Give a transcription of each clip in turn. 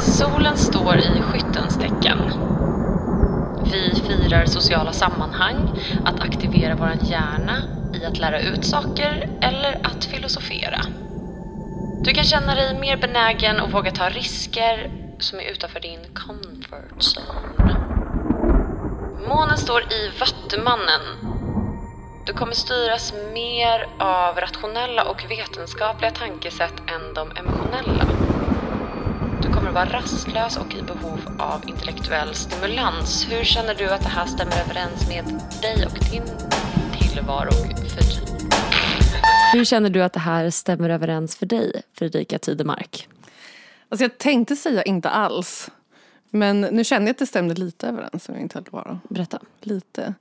Solen står i skyttens tecken. Vi firar sociala sammanhang, att aktivera vår hjärna i att lära ut saker eller att filosofera. Du kan känna dig mer benägen och våga ta risker som är utanför din comfort zone. Månen står i Vattumannen. Du kommer styras mer av rationella och vetenskapliga tankesätt än de emotionella. Du kommer att vara rastlös och i behov av intellektuell stimulans. Hur känner du att det här stämmer överens med dig och din tillvaro för dig? Hur känner du att det här stämmer överens för dig, Fredrika Tidemark? Alltså jag tänkte säga inte alls. Men nu känner jag att det stämde lite överens om jag inte. Berätta. Lite.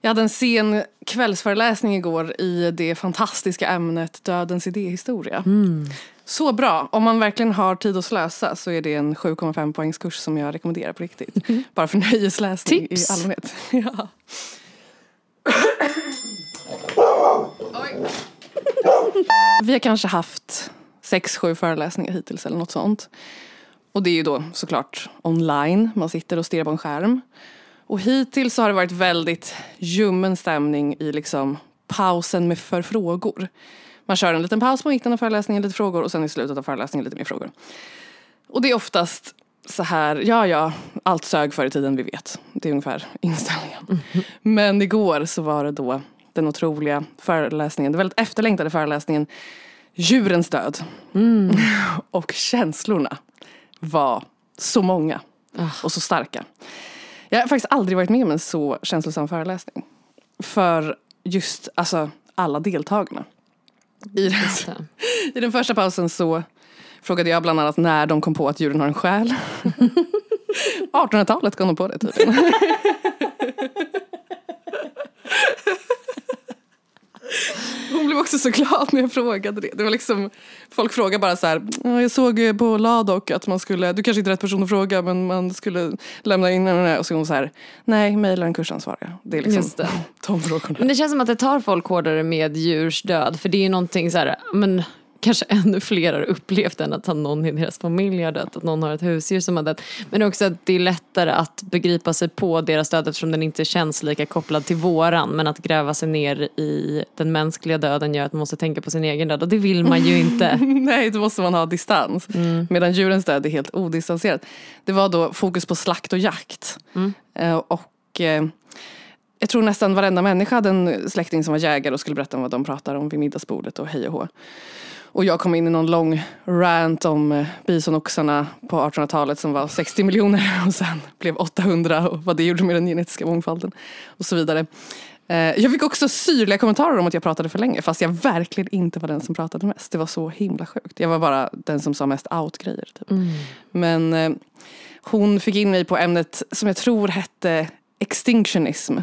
Jag hade en sen kvällsföreläsning igår i det fantastiska ämnet Dödens idéhistoria. Mm. Så bra! Om man verkligen har tid att slösa så är det en 7,5 poängskurs som jag rekommenderar på riktigt. Bara för nöjesläsning Tips. i allmänhet. ja. Vi har kanske haft sex, sju föreläsningar hittills eller något sånt. Och det är ju då såklart online, man sitter och stirrar på en skärm. Och hittills så har det varit väldigt ljummen stämning i liksom pausen med för frågor. Man kör en liten paus på mitten av föreläsningen, lite frågor och sen i slutet av föreläsningen lite mer frågor. Och det är oftast så här, ja ja, allt sög förr i tiden, vi vet. Det är ungefär inställningen. Men igår så var det då den otroliga föreläsningen, den väldigt efterlängtade föreläsningen Djurens död. och känslorna var så många och så starka. Jag har faktiskt aldrig varit med om en så känslosam föreläsning. För just alltså, alla deltagarna. I den, I den första pausen så frågade jag bland annat när de kom på att djuren har en själ. 1800-talet kom de på det tydligen. Hon blev också så glad när jag frågade det. det var liksom, folk frågar bara så här, "Ja, jag såg på Ladok att man skulle, du kanske inte är rätt person att fråga men man skulle lämna in den och så hon så här, nej mejla den kursansvariga. Det är liksom Just det. de frågorna. Men det känns som att det tar folk hårdare med djurs död. För det är ju någonting så här, men kanske ännu fler har upplevt än att någon i deras familj har dött. Att någon har ett husdjur som har dött. Men också att det är lättare att begripa sig på deras död eftersom den inte känns lika kopplad till våran. Men att gräva sig ner i den mänskliga döden gör att man måste tänka på sin egen död. Och det vill man ju inte. Nej, då måste man ha distans. Medan djurens död är helt odistanserat. Det var då fokus på slakt och jakt. Eh, Och eh, jag tror nästan varenda människa hade en släkting som var jägare och skulle berätta om vad de pratar om vid middagsbordet och hej och hå. Och jag kom in i någon lång rant om eh, bisonoxarna på 1800-talet som var 60 miljoner och sen blev 800 och vad det gjorde med den genetiska mångfalden och så vidare. Eh, Jag fick också syrliga kommentarer om att jag pratade för länge fast jag verkligen inte var den som pratade mest. Det var så himla sjukt. Jag var bara den som sa mest out-grejer. Typ. Men eh, hon fick in mig på ämnet som jag tror hette extinctionism.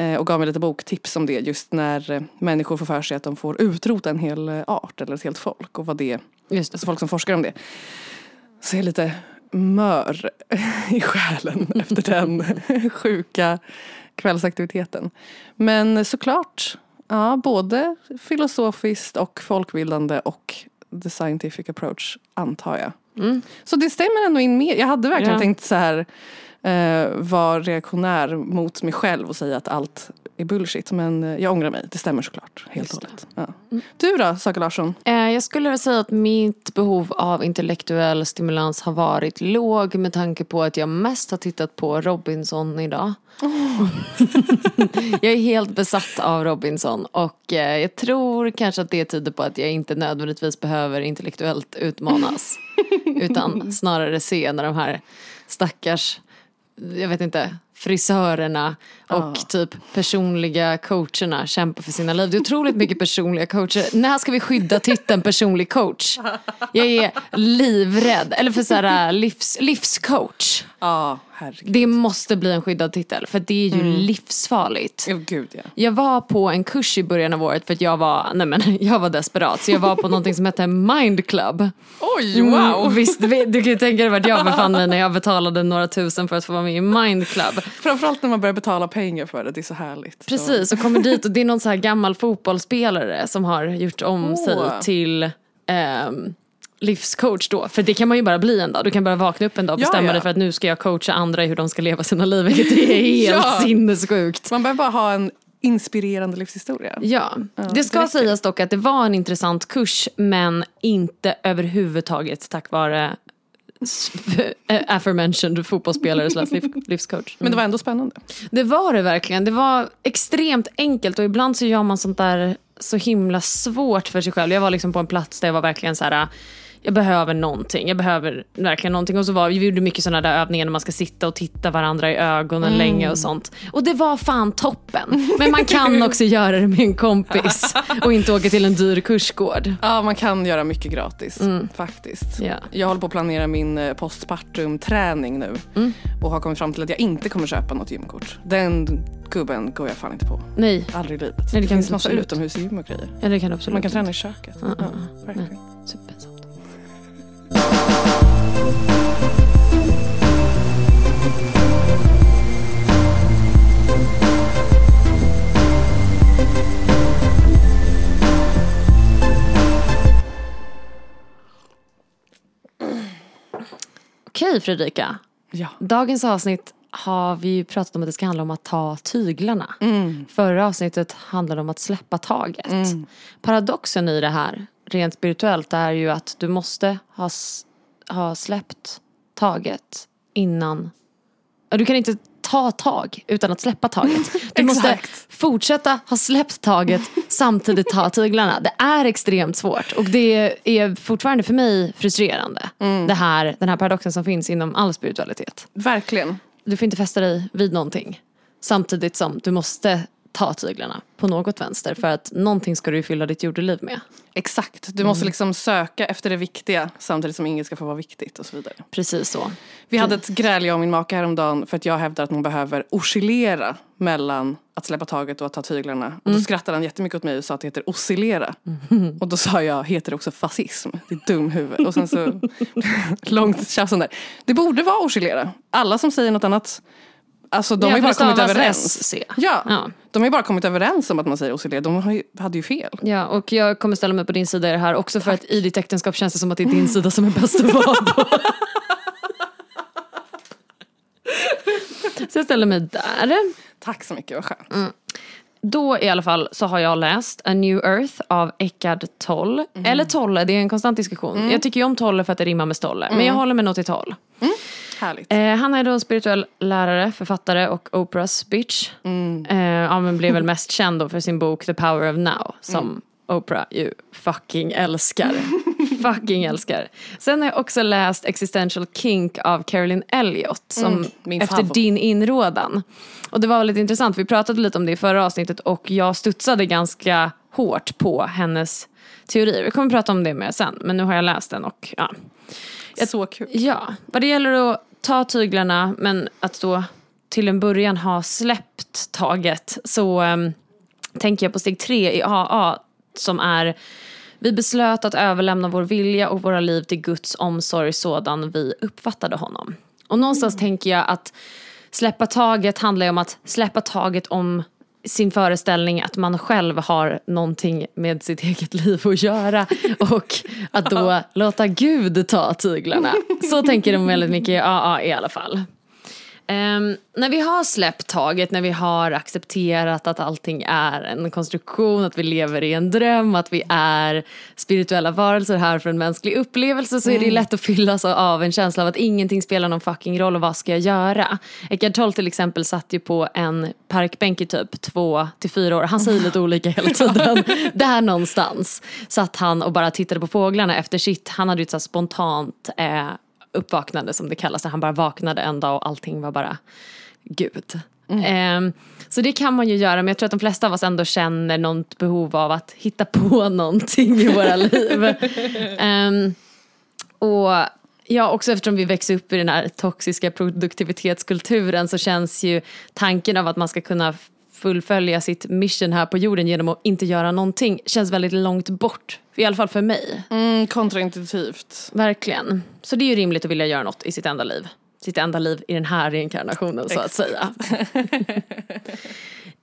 Eh, och gav mig lite boktips om det just när eh, människor får för sig att de får utrota en hel eh, art eller ett helt folk. Och vad det, Just det. alltså folk som forskar om det. Så jag är lite mör i själen efter den sjuka kvällsaktiviteten. Men såklart, ja, både filosofiskt och folkbildande och the scientific approach antar jag. Så det stämmer ändå in mer. Jag hade verkligen Ja. tänkt så här eh, vara reaktionär mot mig själv och säga att allt är bullshit. Men eh, jag ångrar mig. Det stämmer såklart. Helt och hållet. Ja. Du då, Saga Larsson? Eh, Jag skulle väl säga att mitt behov av intellektuell stimulans har varit låg med tanke på att jag mest har tittat på Robinson idag. jag är helt besatt av Robinson och eh, jag tror kanske att det tyder på att jag inte nödvändigtvis behöver intellektuellt utmanas. utan snarare se när de här stackars, jag vet inte, frisörerna och typ personliga coacherna kämpar för sina liv. Det är otroligt mycket personliga coacher. När ska vi skydda titeln personlig coach? Jag är livrädd. Eller för så här livs, livscoach. Ja, herregud. Det måste bli en skyddad titel för det är ju livsfarligt. Ja, gud ja. Jag var på en kurs i början av året för att jag var, nej men, jag var desperat. Så jag var på någonting som hette Mind Club. Oj, Mm, och visst, du du kan ju tänka dig vart jag befann mig när jag betalade några tusen för att få vara med i Mind Club. Framförallt när man börjar betala pengar för det. Det är så härligt. Precis, och kommer dit och det är någon så här gammal fotbollsspelare som har gjort om Åh. sig till ehm, livscoach då. För det kan man ju bara bli en dag. Du kan bara vakna upp en dag och Ja, bestämma ja. dig för att nu ska jag coacha andra i hur de ska leva sina liv. Vilket är helt Ja. sinnessjukt. Man behöver bara ha en inspirerande livshistoria. Ja, det ska det sägas dock att det var en intressant kurs men inte överhuvudtaget tack vare aforementioned fotbollsspelare slash liv- livscoach. Men det var ändå spännande. Det var det verkligen. Det var extremt enkelt och ibland så gör man sånt där så himla svårt för sig själv. Jag var liksom på en plats där jag var verkligen så här. Jag behöver någonting, jag behöver verkligen någonting. Och så var, vi gjorde mycket sådana där övningar när man ska sitta och titta varandra i ögonen länge och sånt. Och det var fan toppen. Men man kan också göra det med en kompis och inte åka till en dyr kursgård. Ja, man kan göra mycket gratis faktiskt. Ja. Jag håller på att planera min eh, postpartum-träning nu och har kommit fram till att jag inte kommer köpa något gymkort. Den gubben går jag fan inte på. Nej, Aldrig i livet. det det kan finns massa utomhusgym och grejer. ja, det kan absolut. Man kan träna i köket. Ja, ja, Ja, verkligen. Okej Fredrika, Ja. dagens avsnitt har vi ju pratat om att det ska handla om att ta tyglarna. Förra avsnittet handlade om att släppa taget. Paradoxen i det här, rent spirituellt, är ju att du måste ha, ha släppt taget innan... Du kan inte ta tag utan att släppa taget. Du måste fortsätta ha släppt taget samtidigt ta tyglarna. Det är extremt svårt och det är fortfarande för mig frustrerande. Det här, den här paradoxen som finns inom all spiritualitet. Verkligen. Du får inte fästa dig vid någonting samtidigt som du måste ta tyglarna på något vänster för att någonting ska du fylla ditt jordeliv med. Exakt. Du måste liksom söka efter det viktiga samtidigt som inget ska få vara viktigt och så vidare. Precis så. Vi hade ett gräl jag och min make häromdagen för att jag hävdar att man behöver oscillera mellan att släppa taget och att ta tyglarna. Och då skrattade han jättemycket åt mig och sa att det heter oscillera. Och då sa jag, heter det också fascism? Det är dumhuvud. Och sen så, långt tjafs om det. Det borde vara oscillera. Alla som säger något annat, alltså de Ja, har ju bara kommit överens. Ja, Ja. de har ju bara kommit överens om att man säger oscillera. De har ju, hade ju fel. Ja, och jag kommer ställa mig på din sida i det här också för att i ditt äktenskap känns det som att det är din sida som är bäst att vara på. Så jag ställer mig där. Tack så mycket, vad skönt. Då i alla fall så har jag läst A New Earth av Eckhart Tolle. Eller Tolle, det är en konstant diskussion. Jag tycker ju om Tolle för att det rimmar med Stolle. Men jag håller mig nog till Toll. Härligt. Eh, han är då en spirituell lärare, författare och Oprahs bitch. Eh, ja, blev väl mest känd då för sin bok The Power of Now. Som Oprah ju fucking älskar. fucking älskar. Sen har jag också läst Existential Kink av Carolyn Elliott. Som min efter din inrådan. Och det var väldigt intressant, vi pratade lite om det i förra avsnittet och jag studsade ganska hårt på hennes teorier. Vi kommer prata om det mer sen, men nu har jag läst den och ja. så kul. Ja, vad det gäller att ta tyglarna men att då till en början ha släppt taget så ehm, tänker jag på steg tre i AA som är vi beslöt att överlämna vår vilja och våra liv till Guds omsorg sådan vi uppfattade honom. Och någonstans tänker jag att släppa taget handlar ju om att släppa taget om sin föreställning att man själv har någonting med sitt eget liv att göra och att då låta Gud ta tyglarna. Så tänker de väldigt mycket i AA i alla fall. Ehm, när vi har släppt taget, när vi har accepterat att allting är en konstruktion, att vi lever i en dröm, att vi är spirituella varelser här för en mänsklig upplevelse så är det lätt att fyllas av en känsla av att ingenting spelar någon fucking roll och vad ska jag göra? Eckart Tolle till exempel satt ju på en parkbänk i typ två till fyra år, han säger lite olika hela tiden. Där någonstans satt han och bara tittade på fåglarna efter sitt, han hade ju ett spontant eh, uppvaknande som det kallas. Där han bara vaknade en dag och allting var bara Gud. Ehm, så det kan man ju göra men jag tror att de flesta av oss ändå känner något behov av att hitta på någonting i våra liv. Ehm, och ja, också eftersom vi växer upp i den här toxiska produktivitetskulturen så känns ju tanken av att man ska kunna fullfölja sitt mission här på jorden genom att inte göra någonting känns väldigt långt bort. I alla fall för mig. Mm, kontraintuitivt. Verkligen. Så det är ju rimligt att vilja göra något i sitt enda liv. Sitt enda liv i den här reinkarnationen så att säga.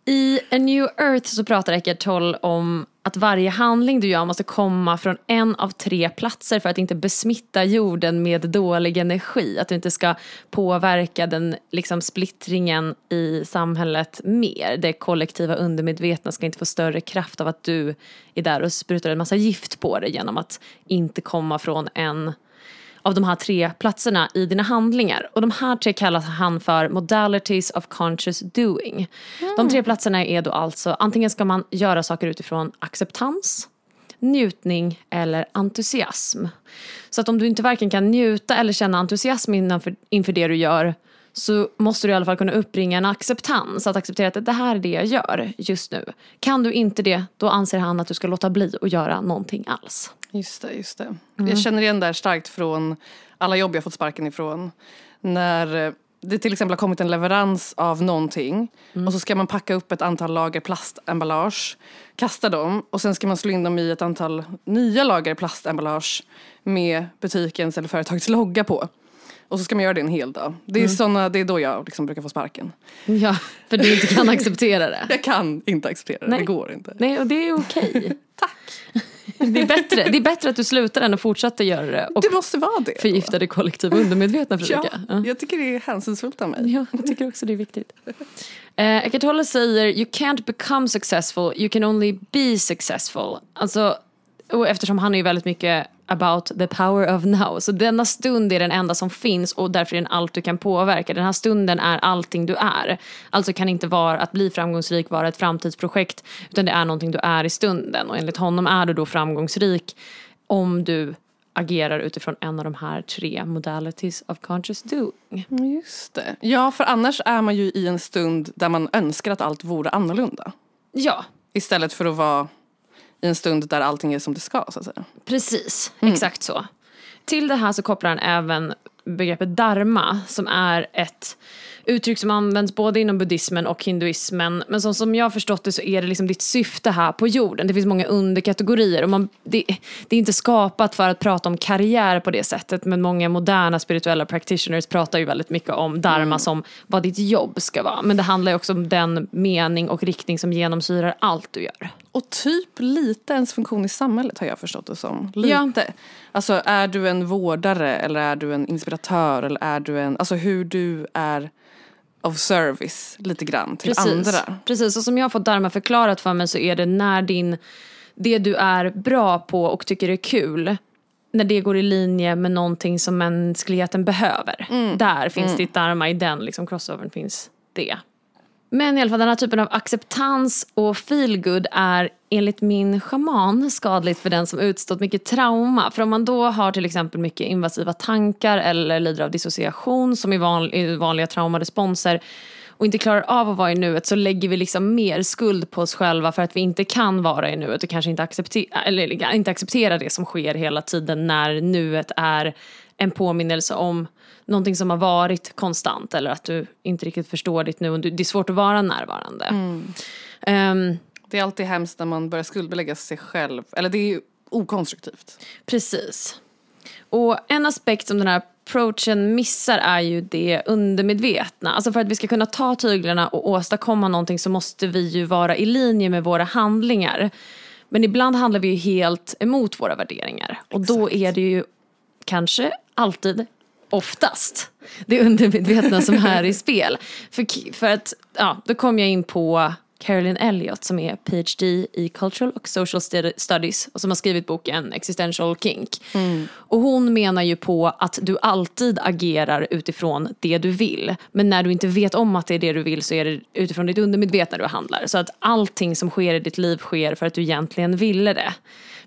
I A New Earth så pratar Eckart Tolle om att varje handling du gör måste komma från en av tre platser för att inte besmitta jorden med dålig energi. Att du inte ska påverka den liksom splittringen i samhället mer. Det kollektiva undermedvetna ska inte få större kraft av att du är där och sprutar en massa gift på det genom att inte komma från en av de här tre platserna i dina handlingar. Och de här tre kallar han för modalities of conscious doing. De tre platserna är då alltså antingen ska man göra saker utifrån acceptans, njutning eller entusiasm. Så att om du inte varken kan njuta eller känna entusiasm inför, inför det du gör så måste du i alla fall kunna uppbringa en acceptans, att acceptera att det här är det jag gör just nu. Kan du inte det, då anser han att du ska låta bli att göra någonting alls. Just det, just det. Jag känner igen det här starkt från alla jobb jag fått sparken ifrån. När eh, det till exempel har kommit en leverans av någonting och så ska man packa upp ett antal lager plastemballage, kasta dem och sen ska man slå in dem i ett antal nya lager plastemballage med butikens eller företagets logga på. Och så ska man göra det en hel dag. Det är, såna, det är då jag liksom brukar få sparken. Ja, för du inte kan acceptera det. Jag kan inte acceptera det, Nej. det går inte. Nej, och det är okej. Tack. Det är, bättre, det är bättre att du slutar än att fortsätta göra det och Det måste vara det. då. förgifta det kollektiva undermedvetna Ja, mycket. Ja. jag tycker det är hänsynsfullt av mig. Ja, jag tycker också det är viktigt. Eh, Eckart Tolle säger You can't become successful, you can only be successful. Alltså, och eftersom han är ju väldigt mycket about the power of now. Så denna stund är den enda som finns och därför är den allt du kan påverka. Den här stunden är allting du är. Alltså kan inte vara att bli framgångsrik vara ett framtidsprojekt utan det är någonting du är i stunden. Och enligt honom är du då framgångsrik om du agerar utifrån en av de här tre modalities of conscious doing. Just det. Ja, för annars är man ju i en stund där man önskar att allt vore annorlunda. Ja, Istället för att vara i en stund där allting är som det ska, så att säga. Precis, exakt så. Till det här så kopplar han även begreppet dharma som är ett uttryck som används både inom buddhismen och hinduismen. Men som, som jag har förstått det så är det liksom ditt syfte här på jorden. Det finns många underkategorier och man, det, det är inte skapat för att prata om karriär på det sättet. Men många moderna spirituella practitioners pratar ju väldigt mycket om dharma som vad ditt jobb ska vara. Men det handlar ju också om den mening och riktning som genomsyrar allt du gör. Och typ lite ens funktion i samhället har jag förstått det som. Lite. Alltså är du en vårdare eller är du en inspiratör eller är du en, alltså hur du är of service lite grann till andra. Precis, och som jag har fått Dharma förklarat för mig så är det när din, det du är bra på och tycker är kul, när det går i linje med någonting som mänskligheten behöver. Mm. Där finns ditt Dharma, i den liksom crossovern finns det. Men i alla fall den här typen av acceptans och feelgood är enligt min shaman skadligt för den som utstått mycket trauma. För om man då har till exempel mycket invasiva tankar eller lider av dissociation som i van, vanliga traumaresponser och inte klarar av att vara i nuet så lägger vi liksom mer skuld på oss själva för att vi inte kan vara i nuet och kanske inte acceptera, eller inte acceptera det som sker hela tiden när nuet är en påminnelse om någonting som har varit konstant eller att du inte riktigt förstår ditt nu det är svårt att vara närvarande. Ehm, Det är alltid hemskt när man börjar skuldbelägga sig själv. Eller det är ju okonstruktivt. Precis. Och en aspekt som den här approachen missar är ju det undermedvetna. Alltså för att vi ska kunna ta tyglarna och åstadkomma någonting så måste vi ju vara i linje med våra handlingar. Men ibland handlar vi ju helt emot våra värderingar. Och då är det ju kanske alltid, oftast, det undermedvetna som är i spel. För, för att, ja, då kom jag in på Carolyn Elliott som är PhD i Cultural och Social Stud- Studies och som har skrivit boken Existential Kink. Och hon menar ju på att du alltid agerar utifrån det du vill. Men när du inte vet om att det är det du vill så är det utifrån ditt undermedvetna du handlar. Så att allting som sker i ditt liv sker för att du egentligen ville det.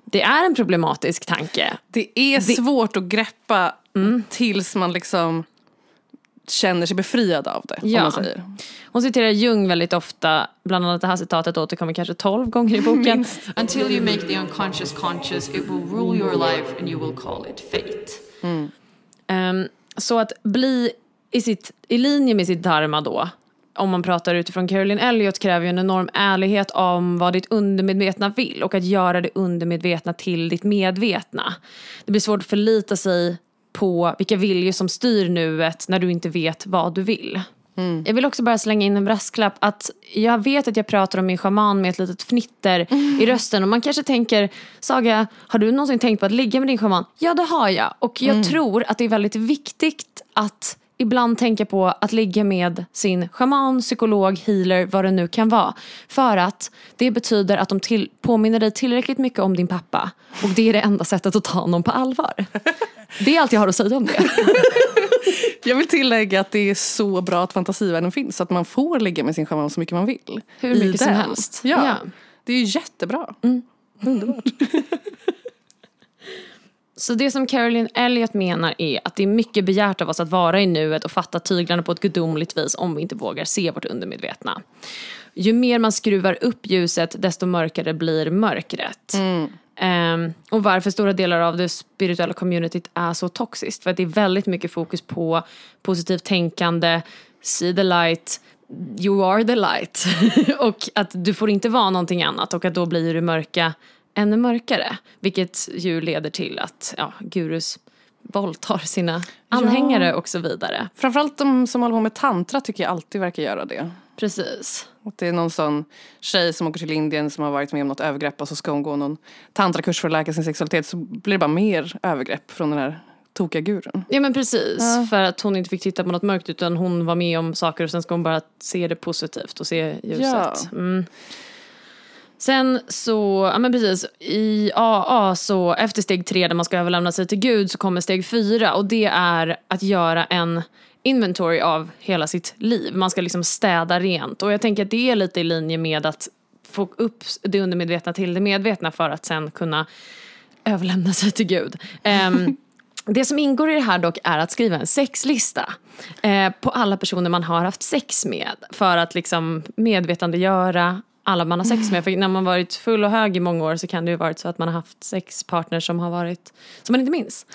Det är en problematisk tanke. Det är svårt att greppa Mm. tills man liksom känner sig befriad av det. Ja. Om man säger. Hon citerar Jung väldigt ofta, bland annat det här citatet återkommer kanske 12 gånger i boken. Until you make the unconscious conscious, it will rule your life and you will call it fate. Ehm, så att bli i, sitt, i linje med sitt dharma då, om man pratar utifrån Caroline Elliot kräver ju en enorm ärlighet om vad ditt undermedvetna vill och att göra det undermedvetna till ditt medvetna. Det blir svårt att förlita sig på vilka viljor som styr nuet när du inte vet vad du vill. Jag vill också bara slänga in en brasklapp att jag vet att jag pratar om min shaman med ett litet fnitter i rösten och man kanske tänker Saga, har du någonsin tänkt på att ligga med din shaman? Ja det har jag och jag tror att det är väldigt viktigt att ibland tänka på att ligga med sin shaman, psykolog, healer, vad det nu kan vara. För att det betyder att de till, påminner dig tillräckligt mycket om din pappa och det är det enda sättet att ta honom på allvar. Det är allt jag har att säga om det. Jag vill tillägga att det är så bra att fantasivärlden finns. Att man får ligga med sin shaman så mycket man vill. Hur I mycket som helst. Ja, Ja. Det är ju jättebra. Underbart. Så det som Caroline Elliot menar är att det är mycket begärt av oss att vara i nuet och fatta tyglarna på ett gudomligt vis om vi inte vågar se vårt undermedvetna. Ju mer man skruvar upp ljuset desto mörkare blir mörkret. Ehm, och varför stora delar av det spirituella communityt är så toxiskt. För att det är väldigt mycket fokus på positivt tänkande, see the light, you are the light. och att du får inte vara någonting annat och att då blir det mörka ännu mörkare. Vilket ju leder till att ja, gurus våldtar sina anhängare och så vidare. Framförallt de som håller på med tantra tycker jag alltid verkar göra det. Precis. Att det är någon sån tjej som åker till Indien som har varit med om något övergrepp och så ska hon gå någon tantrakurs för att läka sin sexualitet så blir det bara mer övergrepp från den här tokiga gurun. Ja men precis, för att hon inte fick titta på något mörkt utan hon var med om saker och sen ska hon bara se det positivt och se ljuset. Ja. Mm. Sen så, ja men precis, i AA så efter steg tre där man ska överlämna sig till Gud så kommer steg fyra och det är att göra en inventory av hela sitt liv. Man ska liksom städa rent och jag tänker att det är lite i linje med att få upp det undermedvetna till det medvetna för att sen kunna överlämna sig till Gud. Um, det som ingår i det här dock är att skriva en sexlista eh, på alla personer man har haft sex med för att liksom medvetandegöra alla man har sex med. För när man varit full och hög i många år så kan det ju varit så att man har haft sexpartners som har varit, som man inte minns.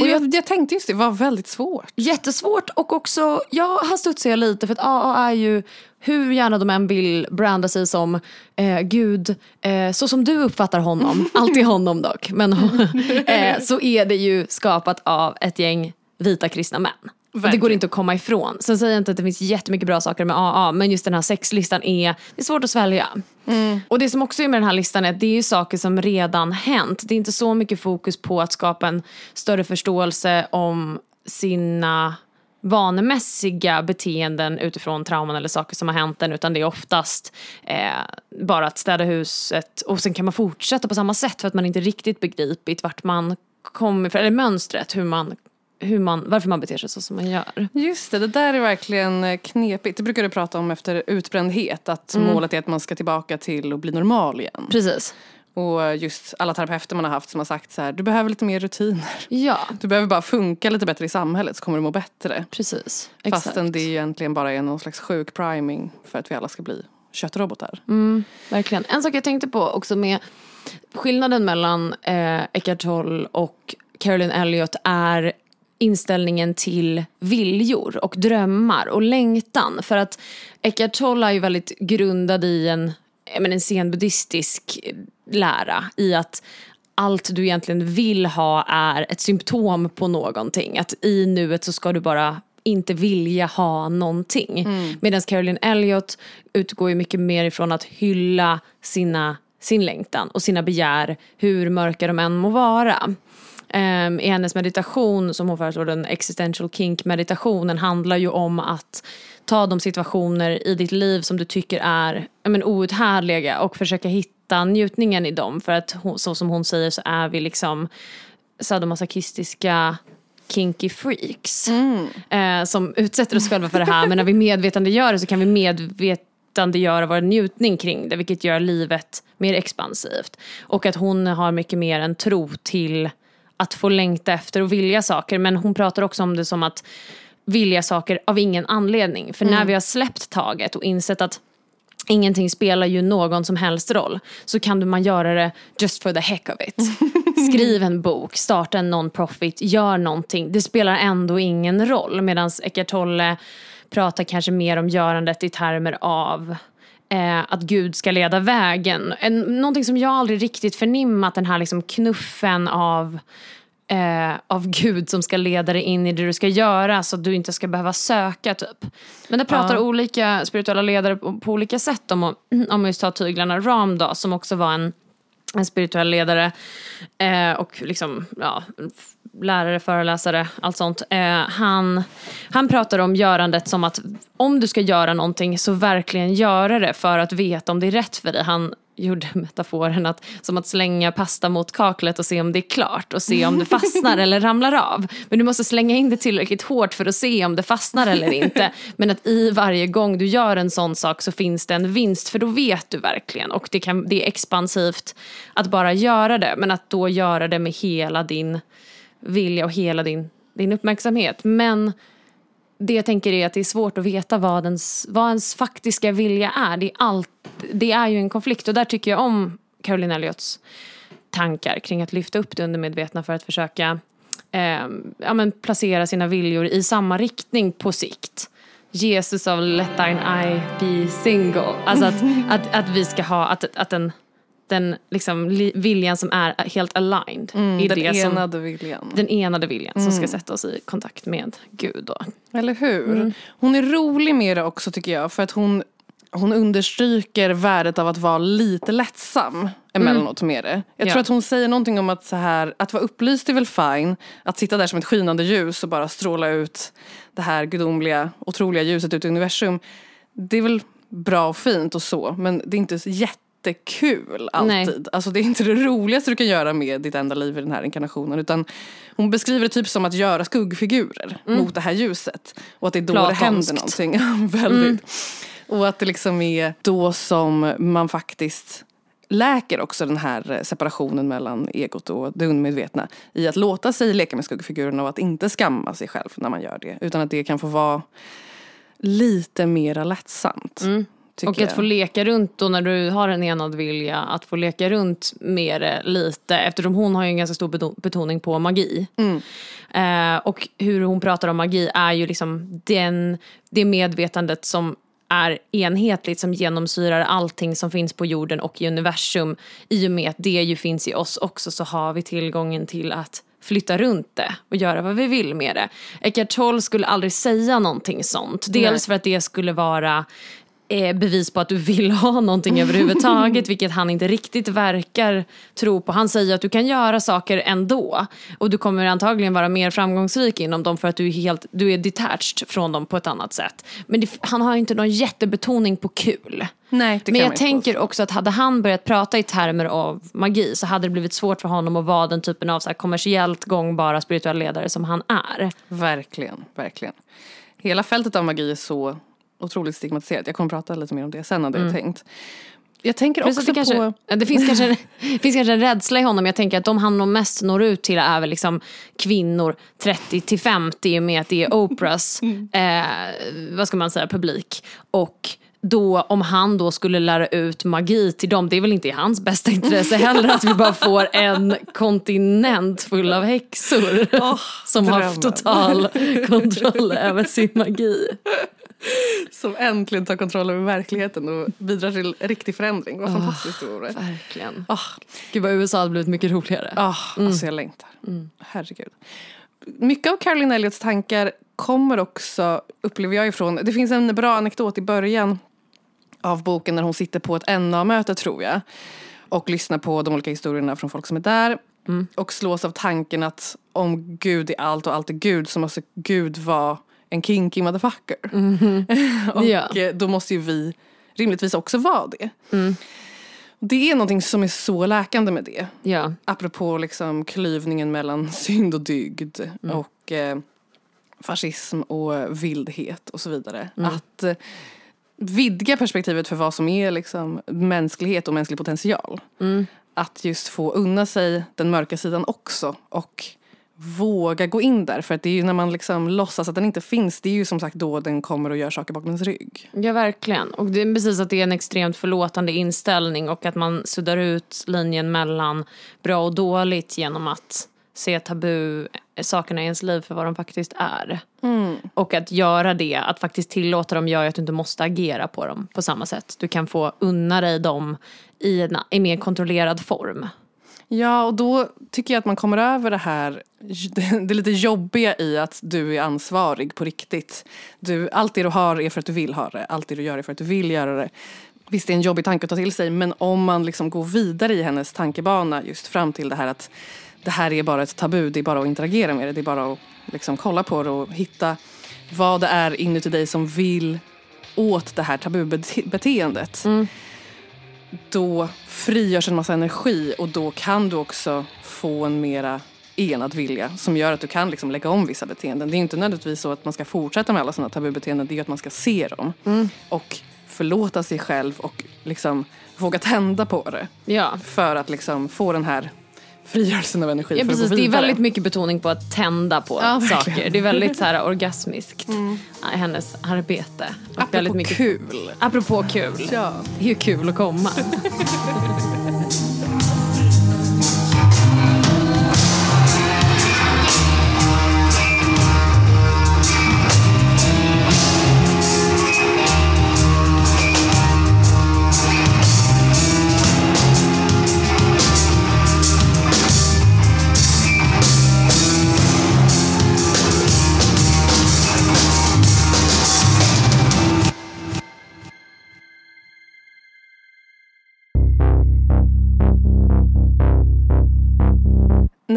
Och jag, jag, jag tänkte just det, det var väldigt svårt. Jättesvårt och också, jag har studsat lite för att AA är ju hur gärna de än vill branda sig som eh, Gud, eh, så som du uppfattar honom, alltid honom dock, men eh, så är det ju skapat av ett gäng vita kristna män. Och det går Verkligen. inte att komma ifrån. Sen säger jag inte att det finns jättemycket bra saker med AA, men just den här sexlistan är, det är svårt att svälja. Och det som också är med den här listan är att det är ju saker som redan hänt. Det är inte så mycket fokus på att skapa en större förståelse om sina vanemässiga beteenden utifrån trauman eller saker som har hänt en utan det är oftast eh, bara att städa huset och sen kan man fortsätta på samma sätt för att man inte riktigt begripit vart man kommer ifrån, eller mönstret, hur man, hur man, varför man beter sig så som man gör. Just det, det där är verkligen eh, knepigt. Det brukar du prata om efter utbrändhet. Att målet är att man ska tillbaka till att bli normal igen. Precis. Och just alla terapeuter man har haft som har sagt så här, du behöver lite mer rutiner. Ja, Du behöver bara funka lite bättre i samhället så kommer du må bättre. precis. Exakt. Fastän det egentligen bara är någon slags sjuk priming för att vi alla ska bli köttrobotar. Verkligen. En sak jag tänkte på också med skillnaden mellan eh, Eckhart Tolle och Carolyn Elliot är inställningen till viljor och drömmar och längtan. För att Eckhart Tolle är ju väldigt grundad i en, menar, en zen-buddhistisk lära i att allt du egentligen vill ha är ett symptom på någonting. Att i nuet så ska du bara inte vilja ha någonting. Medan Caroline Elliot utgår ju mycket mer ifrån att hylla sina, sin längtan och sina begär, hur mörka de än må vara. Ehm, I hennes meditation som hon föreslår, den existential kink meditationen handlar ju om att ta de situationer i ditt liv som du tycker är men, outhärdliga och försöka hitta njutningen i dem. För att så som hon säger så är vi liksom sadomasochistiska kinky freaks. Eh, som utsätter oss själva för det här men när vi medvetandegör det så kan vi medvetandegöra vår njutning kring det vilket gör livet mer expansivt. Och att hon har mycket mer en tro till att få längta efter och vilja saker men hon pratar också om det som att vilja saker av ingen anledning. För när vi har släppt taget och insett att ingenting spelar ju någon som helst roll så kan man göra det just for the heck of it. Skriv en bok, starta en non-profit, gör någonting. Det spelar ändå ingen roll. Medan Eckart Tolle pratar kanske mer om görandet i termer av eh, att Gud ska leda vägen. En, någonting som jag aldrig riktigt förnimmat, den här liksom knuffen av eh, av Gud som ska leda dig in i det du ska göra så att du inte ska behöva söka typ. Men det pratar Ja. olika spirituella ledare på, på olika sätt om, om just ta tyglarna. Ram då, som också var en, en spirituell ledare eh, och liksom, ja, lärare, föreläsare, allt sånt. Eh, han, han pratar om görandet som att om du ska göra någonting så verkligen göra det för att veta om det är rätt för dig. Han gjorde metaforen att, som att slänga pasta mot kaklet och se om det är klart och se om det fastnar eller ramlar av. Men du måste slänga in det tillräckligt hårt för att se om det fastnar eller inte. Men att i varje gång du gör en sån sak så finns det en vinst för då vet du verkligen. Och det, kan, det är expansivt att bara göra det men att då göra det med hela din vilja och hela din, din uppmärksamhet. Men det jag tänker är att det är svårt att veta vad ens, vad ens faktiska vilja är. Det är, allt, det är ju en konflikt och där tycker jag om Caroline Elliots tankar kring att lyfta upp det undermedvetna för att försöka eh, ja, men placera sina viljor i samma riktning på sikt. Jesus av Let thine eye be single. Alltså att, att, att vi ska ha, att, att den, den liksom li, viljan som är helt aligned. Mm, Den det som, enade viljan. den enade viljan som ska sätta oss i kontakt med Gud. Då. Eller hur? Mm. Hon är rolig med det också tycker jag. För att hon, hon understryker värdet av att vara lite lättsam emellanåt med det. Jag Ja. tror att hon säger någonting om att så här, att vara upplyst är väl fine. Att sitta där som ett skinande ljus och bara stråla ut det här gudomliga, otroliga ljuset ut i universum. Det är väl bra och fint och så. Men det är inte så jättekul alltid. Alltså det är inte det roligaste du kan göra med ditt enda liv i den här inkarnationen. Utan hon beskriver det typ som att göra skuggfigurer mot det här ljuset. Och att det är då det händer Platonskt. någonting. Ja, Väldigt. Och att det liksom är då som man faktiskt läker också den här eh, separationen mellan egot och det undermedvetna. I att låta sig leka med skuggfigurerna och att inte skamma sig själv när man gör det. Utan att det kan få vara lite mera lättsamt. Mm. Och att få leka runt då när du har en enad vilja, att få leka runt med det lite eftersom hon har ju en ganska stor beton- betoning på magi. Eh, och hur hon pratar om magi är ju liksom den, det medvetandet som är enhetligt som genomsyrar allting som finns på jorden och i universum. I och med att det ju finns i oss också så har vi tillgången till att flytta runt det och göra vad vi vill med det. Eckart Tolle skulle aldrig säga någonting sånt. Dels för att det skulle vara bevis på att du vill ha någonting överhuvudtaget, vilket han inte riktigt verkar tro på. Han säger att du kan göra saker ändå och du kommer antagligen vara mer framgångsrik inom dem för att du är, helt, du är detached från dem på ett annat sätt. Men det, han har inte någon jättebetoning på kul. Nej, Men jag tänker också att hade han börjat prata i termer av magi så hade det blivit svårt för honom att vara den typen av så här kommersiellt gångbara spirituella ledare som han är. Verkligen, verkligen. Hela fältet av magi är så otroligt stigmatiserat. Jag kommer prata lite mer om det sen hade jag tänkt. Jag tänker Mm. Plus också det, kanske, på... det finns, kanske, det finns kanske en rädsla i honom. Jag tänker att de han nog mest når ut till är väl liksom kvinnor 30 till 50 i och med att det är Oprahs, eh, vad ska man säga, publik. Och då om han då skulle lära ut magi till dem, det är väl inte i hans bästa intresse heller att vi bara får en kontinent full av häxor som har drömmen. total kontroll över sin magi. Som äntligen tar kontroll över verkligheten och bidrar till riktig förändring. Vad fantastiskt det vore. Verkligen. Ah, Gud vad USA hade blivit mycket roligare. ah, Alltså jag längtar. Herregud. Mycket av Caroline Elliots tankar kommer också, upplever jag ifrån, det finns en bra anekdot i början av boken när hon sitter på ett NA-möte tror jag. Och lyssnar på de olika historierna från folk som är där. Och slås av tanken att om Gud är allt och allt är Gud så måste Gud vara en kinky motherfucker. och Ja. eh, då måste ju vi rimligtvis också vara det. Det är någonting som är så läkande med det. Ja. Apropå liksom klyvningen mellan synd och dygd och eh, fascism och vildhet och så vidare. Att eh, vidga perspektivet för vad som är liksom mänsklighet och mänsklig potential. Att just få unna sig den mörka sidan också och våga gå in där. För att det är ju när man liksom låtsas att den inte finns, det är ju som sagt då den kommer och gör saker bakom ens rygg. Ja, verkligen. Och det är precis att det är en extremt förlåtande inställning och att man suddar ut linjen mellan bra och dåligt genom att se tabu sakerna i ens liv för vad de faktiskt är. Och att göra det, att faktiskt tillåta dem gör ju att du inte måste agera på dem på samma sätt. Du kan få unna dig dem i en i mer kontrollerad form. Ja, och då tycker jag att man kommer över det här, det lite jobbiga i att du är ansvarig på riktigt. Du, allt det du har är för att du vill ha det, allt det du gör är för att du vill göra det. Visst, det är en jobbig tanke att ta till sig, men om man liksom går vidare i hennes tankebana just fram till det här att det här är bara ett tabu, det är bara att interagera med det, det är bara att liksom kolla på det och hitta vad det är inuti dig som vill åt det här tabubeteendet. Mm. Då frigörs en massa energi och då kan du också få en mera enad vilja som gör att du kan liksom lägga om vissa beteenden. Det är inte nödvändigtvis så att man ska fortsätta med alla sina tabubeteenden, det är att man ska se dem. Och förlåta sig själv och liksom våga tända på det. Ja. För att liksom få den här frigörelsen av energi Ja, för att precis. gå Det är vidare. väldigt mycket betoning på att tända på Ja, saker. Det är väldigt så här orgasmiskt, ja, hennes arbete. Och Apropå väldigt mycket kul. Apropå kul. Ja. Det är ju kul att komma.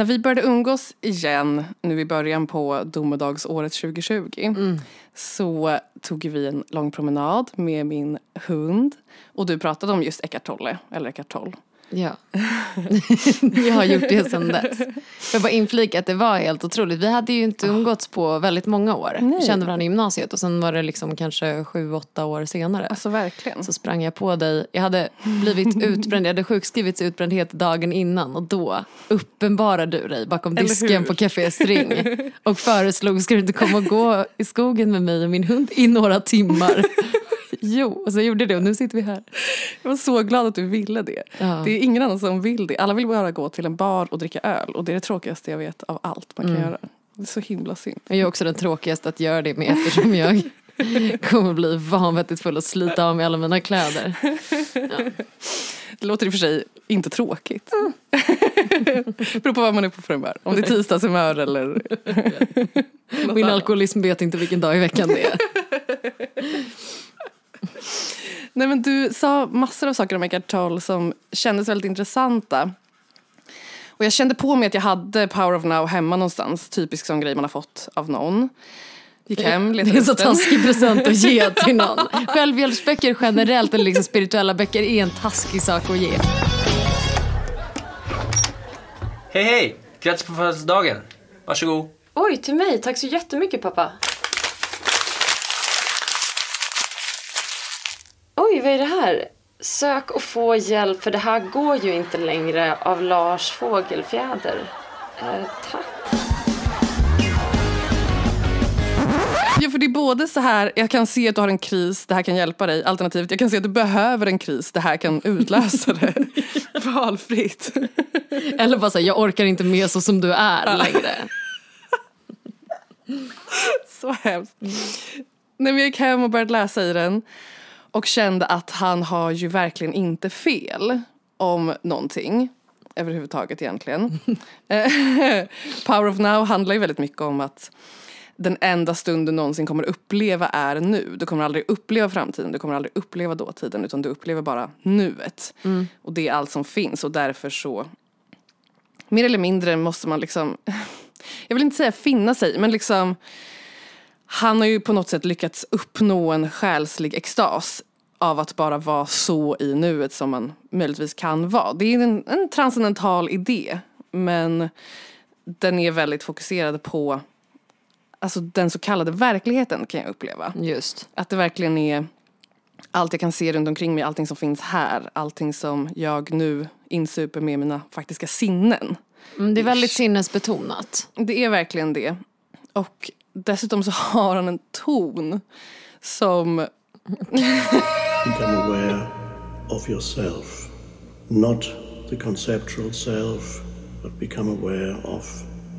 När vi började umgås igen nu i början på domedagsåret 2020 så tog vi en lång promenad med min hund och du pratade om just Eckart Tolle, eller Eckart Tolle. Ja. jag har gjort det sedan dess. Jag bara inflika att det var helt otroligt. Vi hade ju inte umgåtts på väldigt många år. Vi Nej. kände varandra i gymnasiet och sen var det liksom kanske sju, åtta år senare. Alltså verkligen. Så sprang jag på dig. Jag hade blivit utbränd, jag hade sjukskrivits utbrändhet dagen innan och då uppenbarade du dig bakom disken på Café String och föreslog, ska du inte komma och gå i skogen med mig och min hund i några timmar? Jo, och så gjorde det och nu sitter vi här. Jag var så glad att du ville det. Ja. Det är ingen annan som vill det. Alla vill bara gå till en bar och dricka öl och det är det tråkigaste jag vet av allt man kan göra. Det är så himla synd. Jag är också den tråkigaste att göra det med eftersom jag kommer bli vanvettigt full och slita av mig alla mina kläder. Det låter i och för sig inte tråkigt. Beror på vad man är på för humör. Om det är tisdagshumör eller Min alkoholism vet inte vilken dag i veckan det är. Nej men du sa massor av saker om Eckart Tolle som kändes väldigt intressanta. Och jag kände på mig att jag hade Power of Now hemma någonstans. Typisk sån grej man har fått av någon. Gick hem, Det letade är en så taskig present att ge till någon. Självhjälpsböcker generellt eller liksom spirituella böcker är en taskig sak att ge. Hej hej! Grattis på födelsedagen. Varsågod. Oj, till mig. Tack så jättemycket pappa. Oj, vad är det här? Sök och få hjälp för det här går ju inte längre av Lars Fågelfjäder. Eh, tack. Ja för det är både så här, jag kan se att du har en kris, det här kan hjälpa dig. Alternativt, jag kan se att du behöver en kris, det här kan utlösa det. Valfritt. Eller bara säga jag orkar inte med så som du är längre. Så hemskt. Nej, men jag gick hem och började läsa i den och kände att han har ju verkligen inte fel om någonting överhuvudtaget egentligen. Eh, Power of Now handlar ju väldigt mycket om att den enda stund du någonsin kommer uppleva är nu. Du kommer aldrig uppleva framtiden, du kommer aldrig uppleva dåtiden utan du upplever bara nuet. Och det är allt som finns och därför så mer eller mindre måste man liksom, jag vill inte säga finna sig, men liksom han har ju på något sätt lyckats uppnå en själslig extas av att bara vara så i nuet som man möjligtvis kan vara. Det är en, en transcendental idé men den är väldigt fokuserad på alltså den så kallade verkligheten kan jag uppleva. Just. Att det verkligen är allt jag kan se runt omkring mig, allting som finns här, allting som jag nu insuper med mina faktiska sinnen. Mm, det är väldigt sinnesbetonat. Det är verkligen det. Och dessutom så har han en ton som Become aware of yourself, not the conceptual self, but become aware of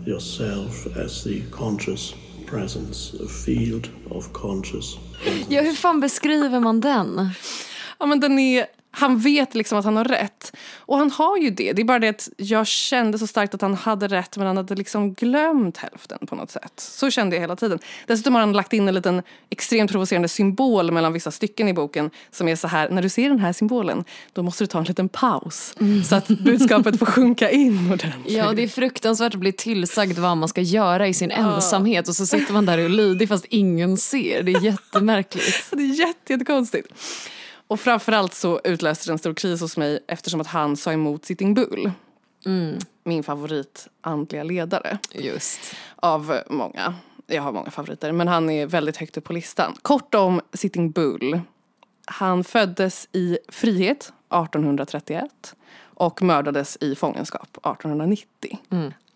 yourself as the conscious presence, a field of conscious presence. Ja, hur fan beskriver man den? Ja men den är han vet liksom att han har rätt. Och han har ju det. Det är bara det att jag kände så starkt att han hade rätt men han hade liksom glömt hälften på något sätt. Så kände jag hela tiden. Dessutom har han lagt in en liten extremt provocerande symbol mellan vissa stycken i boken som är så här, när du ser den här symbolen då måste du ta en liten paus så att budskapet får sjunka in ordentligt. Ja, det är fruktansvärt att bli tillsagd vad man ska göra i sin ensamhet och så sitter man där och lydig fast ingen ser. Det är jättemärkligt. Det är jätte, jättekonstigt. Och framförallt så utlöste det en stor kris hos mig eftersom att han sa emot Sitting Bull. Min favorit andliga ledare. Just. Av många. Jag har många favoriter, men han är väldigt högt upp på listan. Kort om Sitting Bull. Han föddes i frihet 1831 och mördades i fångenskap 1890.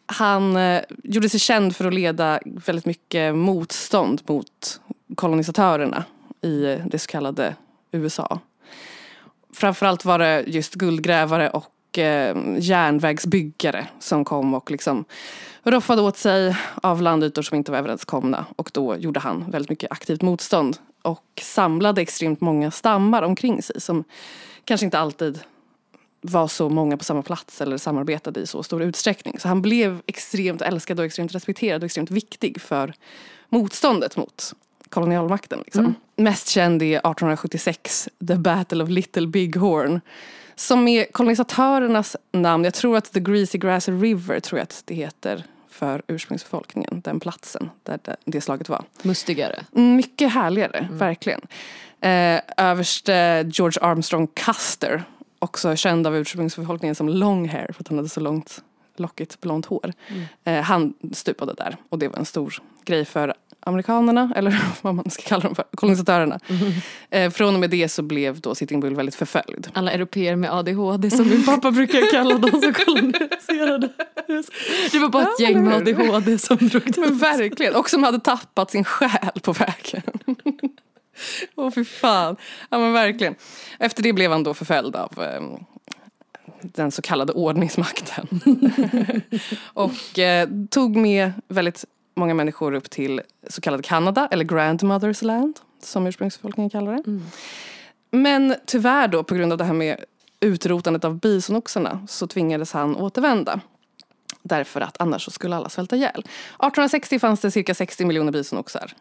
Han eh, gjorde sig känd för att leda väldigt mycket motstånd mot kolonisatörerna i det så kallade USA. Framförallt var det just guldgrävare och eh, järnvägsbyggare som kom och liksom roffade åt sig av landytor som inte var överenskomna. Och då gjorde han väldigt mycket aktivt motstånd och samlade extremt många stammar omkring sig som kanske inte alltid var så många på samma plats eller samarbetade i så stor utsträckning. Så han blev extremt älskad och extremt respekterad och extremt viktig för motståndet mot kolonialmakten. Liksom. Mest känd är 1876, The Battle of Little Bighorn. Som är kolonisatörernas namn. Jag tror att The Greasy Grass River tror jag att det heter för ursprungsbefolkningen, den platsen där det, det slaget var. Mustigare. Mycket härligare, verkligen. Eh, överste George Armstrong Custer, också känd av ursprungsbefolkningen som long hair för att han hade så långt lockigt blont hår. Eh, han stupade där och det var en stor grej för amerikanerna, eller vad man ska kalla dem för, kolonisatörerna. Eh, från och med det så blev då Sitting Bull väldigt förföljd. Alla europeer med ADHD som min pappa brukar kalla dem som koloniserade. Det var bara ett Ja, gäng med? ADHD som drog Men verkligen, och som hade tappat sin själ på vägen. Åh fy fan. Ja men verkligen. Efter det blev han då förföljd av eh, den så kallade ordningsmakten. och eh, tog med väldigt många människor upp till så kallad Kanada, eller Grandmothers land, som ursprungsbefolkningen kallar det. Men tyvärr då, på grund av det här med utrotandet av bisonoxarna, så tvingades han återvända. Därför att annars så skulle alla svälta ihjäl. 1860 fanns det cirka 60 miljoner bisonoxar.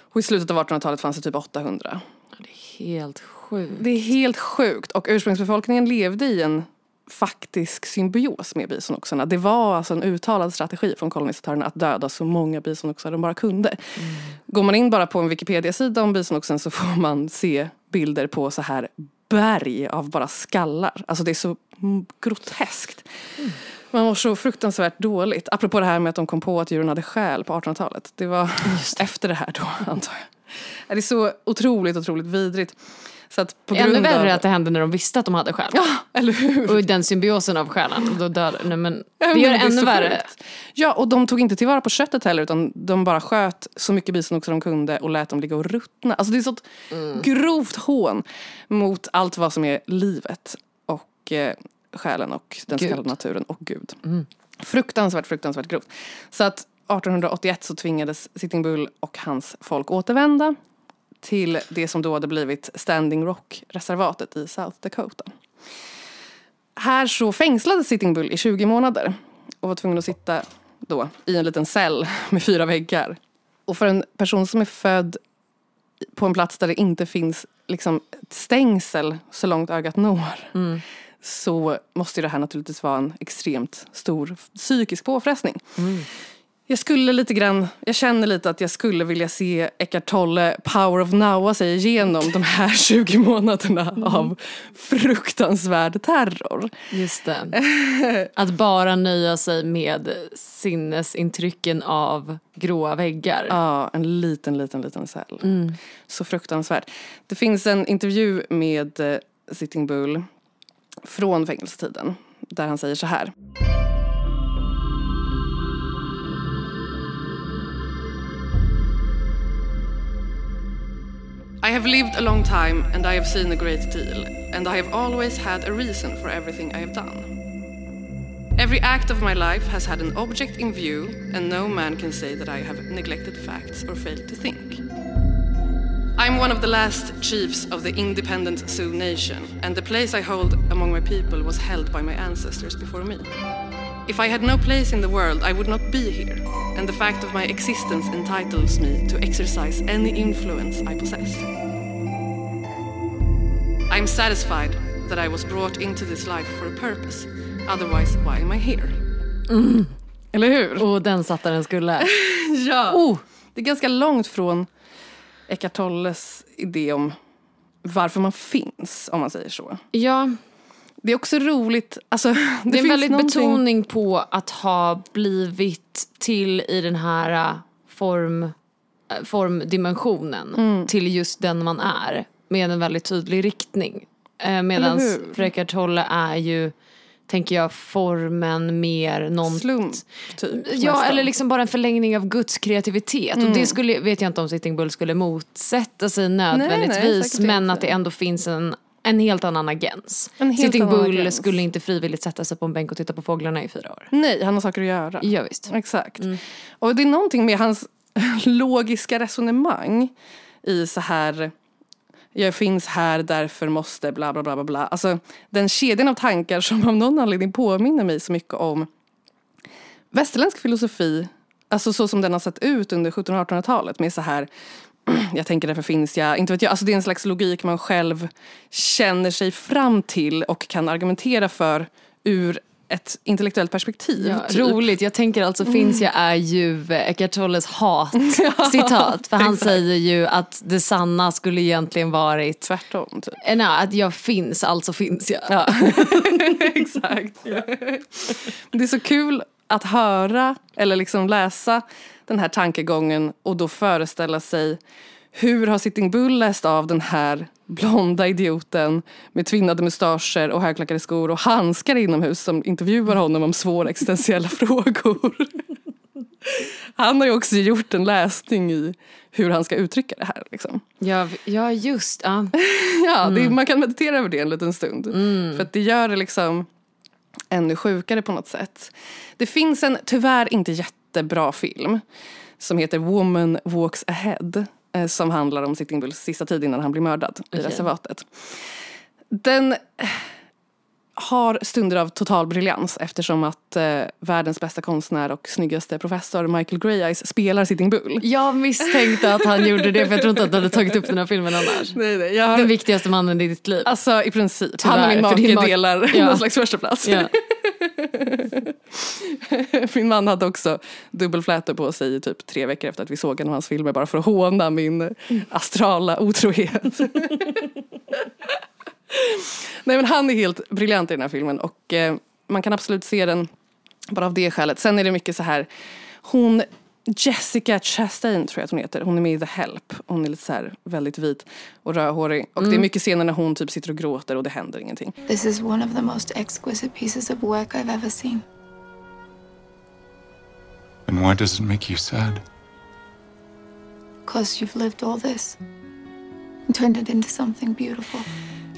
Och i slutet av 1800-talet fanns det typ 800. Det är helt sjukt. Det är helt sjukt. Och ursprungsbefolkningen levde i en faktisk symbios med bisonoxarna. Det var alltså en uttalad strategi från kolonisatörerna att döda så många bisonoxar de bara kunde. Går man in bara på en Wikipedia-sida om bisonoxen så får man se bilder på så här berg av bara skallar. Alltså det är så mm, groteskt. Man mår så fruktansvärt dåligt. Apropå det här med att de kom på att djuren hade själ på 1800-talet. Det var efter det här då, antar jag. Det är så otroligt, otroligt vidrigt. Så att på Ännu grund värre av... att det hände när de visste att de hade själ. Ja, eller hur? Och den symbiosen av själen. Och då dör, nej men, det gör det ännu värre. sjukt. Ja, och de tog inte tillvara på köttet heller utan de bara sköt så mycket bisonoxar de kunde och lät dem ligga och ruttna. Alltså det är sånt grovt hån mot allt vad som är livet och eh, själen och den så kallade naturen och Gud. Fruktansvärt, fruktansvärt grovt. Så att 1881 så tvingades Sitting Bull och hans folk återvända till det som då hade blivit Standing Rock-reservatet i South Dakota. Här så fängslades Sitting Bull i 20 månader och var tvungen att sitta då i en liten cell med fyra väggar. Och för en person som är född på en plats där det inte finns liksom stängsel så långt ögat når så måste det här naturligtvis vara en extremt stor psykisk påfrestning. Jag skulle lite grann, jag känner lite att jag skulle vilja se Eckart Tolle Power of Nowa sig igenom de här 20 månaderna av fruktansvärd terror. Just det. Att bara nöja sig med sinnesintrycken av gråa väggar. Ja, en liten, liten, liten cell. Så fruktansvärt. Det finns en intervju med eh, Sitting Bull från fängelsetiden där han säger så här. I have lived a long time and I have seen a great deal, and I have always had a reason for everything I have done. Every act of my life has had an object in view, and no man can say that I have neglected facts or failed to think. I'm one of the last chiefs of the independent Sioux nation, and the place I hold among my people was held by my ancestors before me. If I had no place in the world, I would not be here, and the fact of my existence entitles me to exercise any influence I possess. I am satisfied that I was brought into this life for a purpose, otherwise, why am I here? Eller hur? Och den satt där den skulle. Ja. Oh. Det är ganska långt från Eckart Tolles idé om varför man finns, om man säger så. Ja, Det är också roligt, alltså, det, det, är en väldigt någonting- betoning på att ha blivit till i den här äh, form, äh, formdimensionen. Mm. Till just den man är. Med en väldigt tydlig riktning. Eh, Medan Eckart Tolle är ju, tänker jag, formen mer någon Slump, typ. Ja, nästan. Mm. eller liksom bara en förlängning av Guds kreativitet. Och det skulle, vet jag inte om Sitting Bull skulle motsätta sig nödvändigtvis. säkert men inte. att det ändå finns en, en helt annan agens. En helt Sitting annan Bull agens. skulle inte frivilligt sätta sig på en bänk och titta på fåglarna i fyra år. Nej, han har saker att göra. Ja, visst. Exakt. Och det är någonting med hans logiska resonemang i så här jag finns här, därför måste bla bla bla bla bla. Alltså den kedjan av tankar som av någon anledning påminner mig så mycket om västerländsk filosofi, alltså så som den har sett ut under 1700 och 1800-talet med så här jag tänker därför finns jag, inte vet jag, alltså det är en slags logik man själv känner sig fram till och kan argumentera för ur ett intellektuellt perspektiv. Ja, typ. Roligt, jag tänker alltså finns jag är ju Eckart Tolles hat-citat. För han säger ju att det sanna skulle egentligen varit Tvärtom, typ. eh, nej, att jag finns, alltså finns jag. Ja, exakt. Det är så kul att höra eller liksom läsa den här tankegången och då föreställa sig hur har Sitting Bull läst av den här blonda idioten med tvinnade mustascher och högklackade skor och handskar inomhus som intervjuar honom om svåra existentiella frågor. Han har ju också gjort en läsning i hur han ska uttrycka det här. Liksom. Ja, ja just ja. Ja, det, man kan meditera över det en liten stund. För att det gör det liksom ännu sjukare på något sätt. Det finns en tyvärr inte jättebra film som heter Woman Walks Ahead eh, som handlar om Sitting Bulls sista tid innan han blir mördad i reservatet. Den eh, har stunder av total briljans eftersom att eh, världens bästa konstnär och snyggaste professor Michael Grey Eyes spelar Sitting Bull. Jag misstänkte att han gjorde det för jag tror inte att du hade tagit upp den här filmen annars. Nej, nej, har, Den viktigaste mannen i ditt liv. Alltså i princip. Tyvärr, han och min din make make- delar Ja. någon slags första plats. Ja. Min man hade också dubbelflätor på sig i typ tre veckor efter att vi såg en av hans filmer bara för att håna min astrala otrohet. Nej men han är helt briljant i den här filmen och eh, man kan absolut se den bara av det skälet. Sen är det mycket så här, hon Jessica Chastain tror jag att hon heter. Hon är med i The Help. Hon är lite så här väldigt vit och rödhårig. Och det är mycket scener när hon typ sitter och gråter och det händer ingenting. This is one of the most exquisite pieces of work I've ever seen. And why does it make you sad? Because you've lived all this and turned it into something beautiful.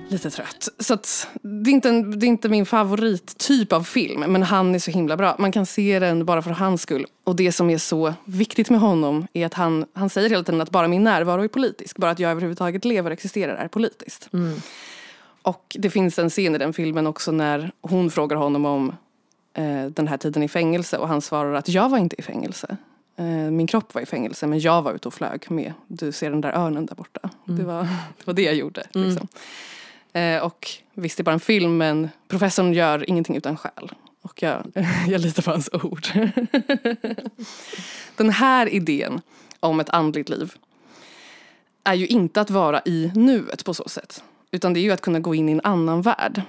Lite trött. Så att, det, är inte en, det är inte min favorittyp av film, men han är så himla bra. Man kan se den bara för hans skull. Och det som är så viktigt med honom är att han, han säger hela tiden att bara min närvaro är politisk. Bara att jag överhuvudtaget lever och existerar är politiskt. Och det finns en scen i den filmen också när hon frågar honom om den här tiden i fängelse och han svarar att jag var inte i fängelse. Eh, min kropp var i fängelse men jag var ute och flög med, du ser den där örnen där borta. Det, var, det var det jag gjorde. Liksom. Eh, och visst, det är bara en film men professorn gör ingenting utan skäl. Och jag, jag litar på hans ord. Den här idén om ett andligt liv är ju inte att vara i nuet på så sätt. Utan det är ju att kunna gå in i en annan värld.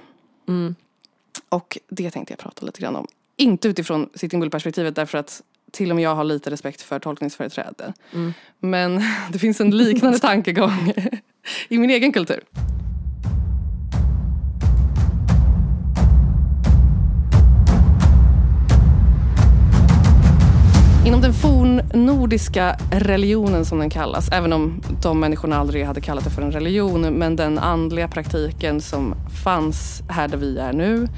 Och det tänkte jag prata lite grann om. Inte utifrån Sitting Bull-perspektivet därför att till och med jag har lite respekt för tolkningsföreträde. Men det finns en liknande tankegång i min egen kultur. Inom den fornnordiska religionen som den kallas, även om de människorna aldrig hade kallat det för en religion, men den andliga praktiken som fanns här där vi är nu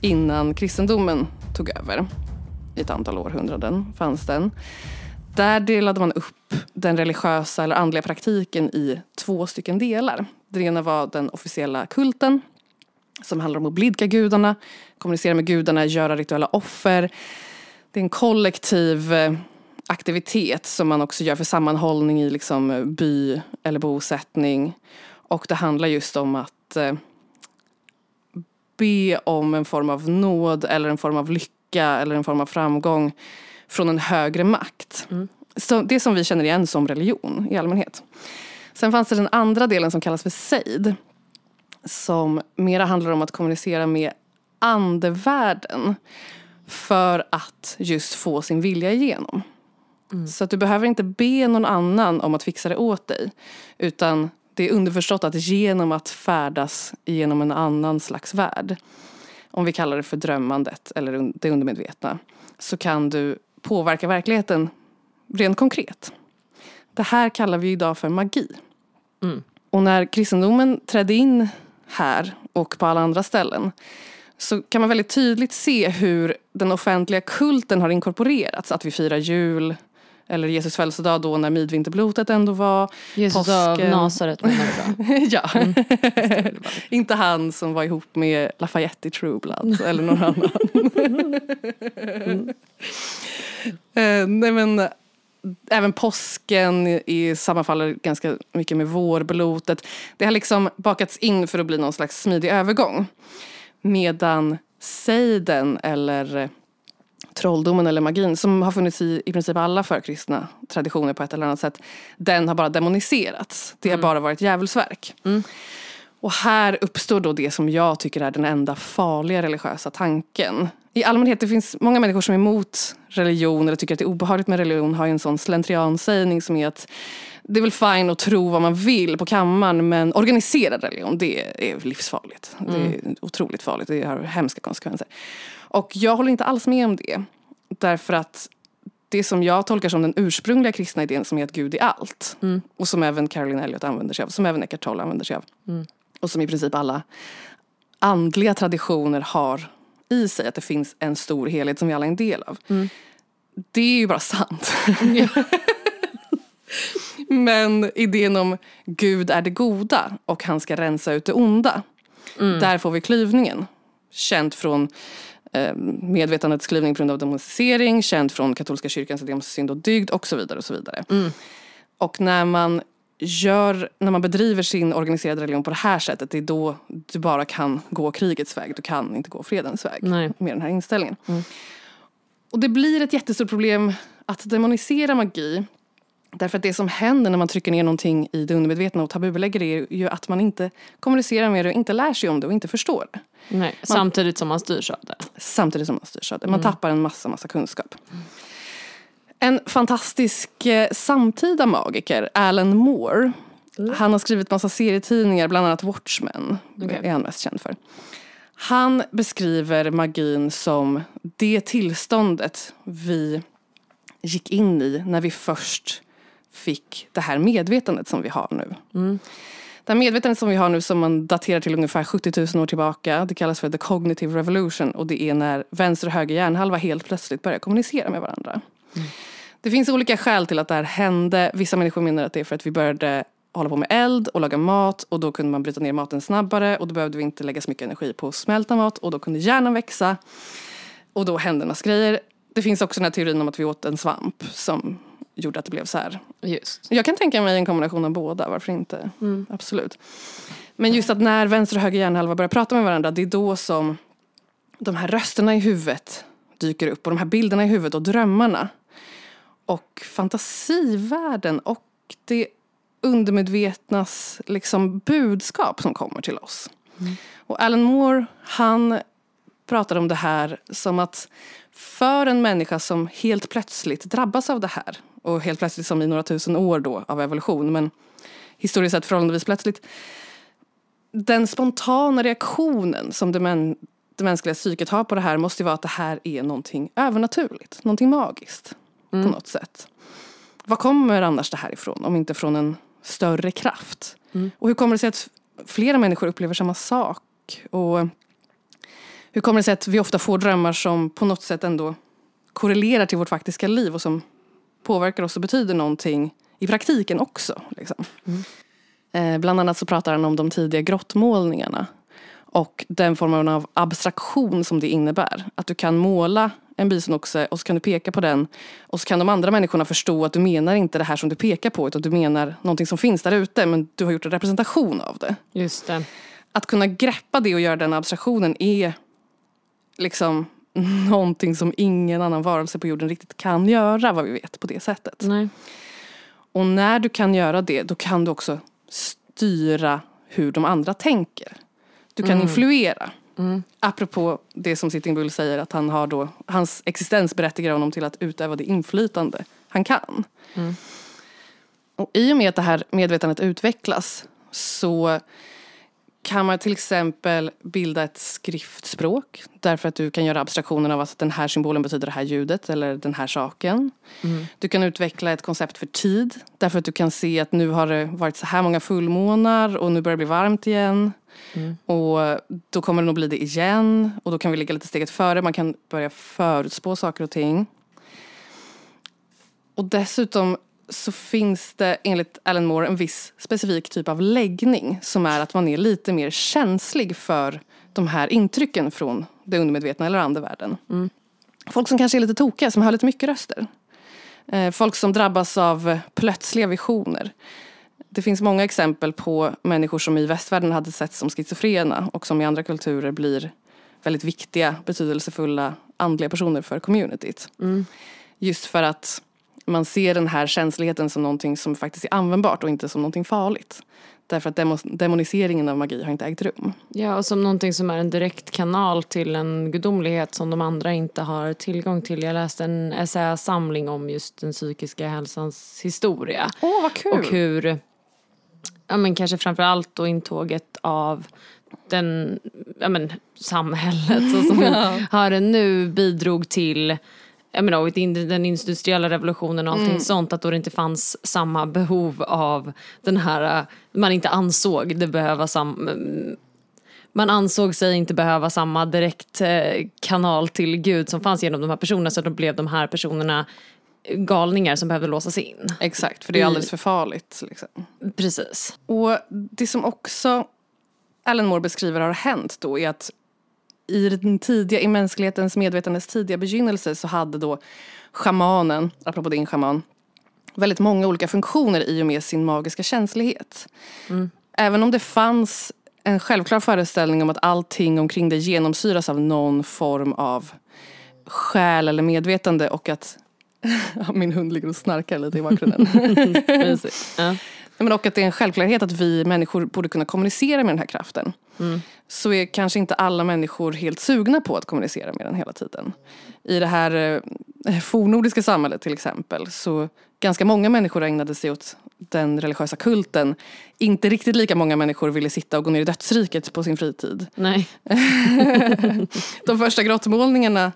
innan kristendomen tog över i ett antal århundraden fanns den. Där delade man upp den religiösa eller andliga praktiken i två stycken delar. Den ena var den officiella kulten som handlar om att blidka gudarna, kommunicera med gudarna, göra rituella offer. Det är en kollektiv eh, aktivitet som man också gör för sammanhållning i liksom by eller bosättning. Och det handlar just om att eh, be om en form av nåd eller en form av lycka eller en form av framgång från en högre makt. Så det som vi känner igen som religion i allmänhet. Sen fanns det den andra delen som kallas för sejd. Som mera handlar om att kommunicera med andevärlden. För att just få sin vilja igenom. Så att du behöver inte be någon annan om att fixa det åt dig. Utan det är underförstått att genom att färdas genom en annan slags värld. Om vi kallar det för drömmandet eller det undermedvetna. Så kan du påverka verkligheten rent konkret. Det här kallar vi idag för magi. Och när kristendomen trädde in här och på alla andra ställen så kan man väldigt tydligt se hur den offentliga kulten har inkorporerats. Att vi firar jul, eller Jesus födelsedag då när midvinterblotet ändå var. Jesus av. Nasaret menar du då? ja. Inte han som var ihop med Lafayette i True Blood eller någon annan. Eh, nej men även påsken i sammanfaller ganska mycket med vårblotet. Det har liksom bakats in för att bli någon slags smidig övergång. Medan sejden eller eh, trolldomen eller magin som har funnits i i princip alla förkristna traditioner på ett eller annat sätt. Den har bara demoniserats. Det har bara varit djävulsverk. Och här uppstår då det som jag tycker är den enda farliga religiösa tanken. I allmänhet, det finns många människor som är emot religion eller tycker att det är obehagligt med religion har ju en sån slentriansägning som är att det är väl fine att tro vad man vill på kammaren men organiserad religion det är livsfarligt. Det är otroligt farligt, det har hemska konsekvenser. Och jag håller inte alls med om det. Därför att det som jag tolkar som den ursprungliga kristna idén som är att Gud är allt. Och som även Caroline Elliot använder sig av, som även Eckart Tolle använder sig av. Och som i princip alla andliga traditioner har i sig, att det finns en stor helhet som vi alla är en del av. Det är ju bara sant. Men idén om Gud är det goda och han ska rensa ut det onda. Där får vi klyvningen. Känt från eh, medvetandets klyvning på grund av demonisering, känt från katolska kyrkans idé om synd och dygd och så vidare. Och så vidare. Och när man gör, när man bedriver sin organiserade religion på det här sättet, det är då du bara kan gå krigets väg. Du kan inte gå fredens väg Nej. med den här inställningen. Och det blir ett jättestort problem att demonisera magi. Därför att det som händer när man trycker ner någonting i det undermedvetna och tabubelägger det är ju att man inte kommunicerar med det och inte lär sig om det och inte förstår det. Nej, samtidigt som man styrs av det. Samtidigt som man styrs av det. Man tappar en massa, massa kunskap. En fantastisk eh, samtida magiker, Alan Moore. Han har skrivit massa serietidningar, bland annat Watchmen. Okej. är han mest känd för. Han beskriver magin som det tillståndet vi gick in i när vi först fick det här medvetandet som vi har nu. Det här medvetandet som vi har nu som man daterar till ungefär 70 000 år tillbaka. Det kallas för the cognitive revolution och det är när vänster och höger hjärnhalva helt plötsligt börjar kommunicera med varandra. Det finns olika skäl till att det här hände. Vissa människor menar att det är för att vi började hålla på med eld och laga mat och då kunde man bryta ner maten snabbare och då behövde vi inte lägga så mycket energi på att smälta mat och då kunde hjärnan växa och då hände massa grejer. Det finns också den här teorin om att vi åt en svamp som gjorde att det blev så här. Just. Jag kan tänka mig en kombination av båda, varför inte? Absolut. Men just att när vänster och höger hjärnhalva börjar prata med varandra, det är då som de här rösterna i huvudet dyker upp och de här bilderna i huvudet och drömmarna. Och fantasivärlden och det undermedvetnas liksom budskap som kommer till oss. Och Alan Moore, han pratar om det här som att för en människa som helt plötsligt drabbas av det här och helt plötsligt som i några tusen år då av evolution men historiskt sett förhållandevis plötsligt den spontana reaktionen som det, män, det mänskliga psyket har på det här måste ju vara att det här är någonting övernaturligt, någonting magiskt på något sätt. Var kommer annars det här ifrån om inte från en större kraft? Och hur kommer det sig att flera människor upplever samma sak? Och hur kommer det sig att vi ofta får drömmar som på något sätt ändå korrelerar till vårt faktiska liv och som påverkar oss och betyder någonting i praktiken också. Liksom. Eh, bland annat så pratar han om de tidiga grottmålningarna och den formen av abstraktion som det innebär. Att du kan måla en bisonoxe och så kan du peka på den och så kan de andra människorna förstå att du menar inte det här som du pekar på utan du menar någonting som finns där ute men du har gjort en representation av det. Just det. Att kunna greppa det och göra den abstraktionen är liksom någonting som ingen annan varelse på jorden riktigt kan göra vad vi vet på det sättet. Nej. Och när du kan göra det då kan du också styra hur de andra tänker. Du kan influera. Apropå det som Sitting Bull säger att han har då, hans existens berättigar honom till att utöva det inflytande han kan. Och i och med att det här medvetandet utvecklas så kan man till exempel bilda ett skriftspråk därför att du kan göra abstraktionen av att den här symbolen betyder det här ljudet eller den här saken. Du kan utveckla ett koncept för tid därför att du kan se att nu har det varit så här många fullmånar och nu börjar det bli varmt igen. Och då kommer det nog bli det igen och då kan vi ligga lite steget före. Man kan börja förutspå saker och ting. Och dessutom så finns det enligt Alan Moore en viss specifik typ av läggning som är att man är lite mer känslig för de här intrycken från det undermedvetna eller andevärlden. Folk som kanske är lite tokiga, som hör lite mycket röster. Eh, Folk som drabbas av plötsliga visioner. Det finns många exempel på människor som i västvärlden hade sett som schizofrena och som i andra kulturer blir väldigt viktiga, betydelsefulla andliga personer för communityt. Just för att man ser den här känsligheten som någonting som faktiskt är användbart och inte som någonting farligt. Därför att demo- demoniseringen av magi har inte ägt rum. Ja, och som någonting som är en direkt kanal till en gudomlighet som de andra inte har tillgång till. Jag läste en essäsamling om just den psykiska hälsans historia. Åh, vad kul! Och hur, ja men kanske framförallt då intåget av den, ja men samhället så som vi har det nu bidrog till jag menar, och den industriella revolutionen och allting sånt, att då det inte fanns samma behov av den här, eh, man inte ansåg det behöva sam, mm, man ansåg sig inte behöva samma direkt eh, kanal till Gud som fanns genom de här personerna så då blev de här personerna galningar som behövde låsas in. Exakt, för det är alldeles för farligt. Liksom. Precis. Och det som också Alan Moore beskriver har hänt då är att i den tidiga, i mänsklighetens medvetandes tidiga begynnelse så hade då shamanen, apropå din shaman, väldigt många olika funktioner i och med sin magiska känslighet. Även om det fanns en självklar föreställning om att allting omkring dig genomsyras av någon form av själ eller medvetande och att min hund ligger och snarkar lite i bakgrunden. Men och att det är en självklarhet att vi människor borde kunna kommunicera med den här kraften. Så är kanske inte alla människor helt sugna på att kommunicera med den hela tiden. I det här eh, fornordiska samhället till exempel så ganska många människor ägnade sig åt den religiösa kulten. Inte riktigt lika många människor ville sitta och gå ner i dödsriket på sin fritid. Nej. De första grottmålningarna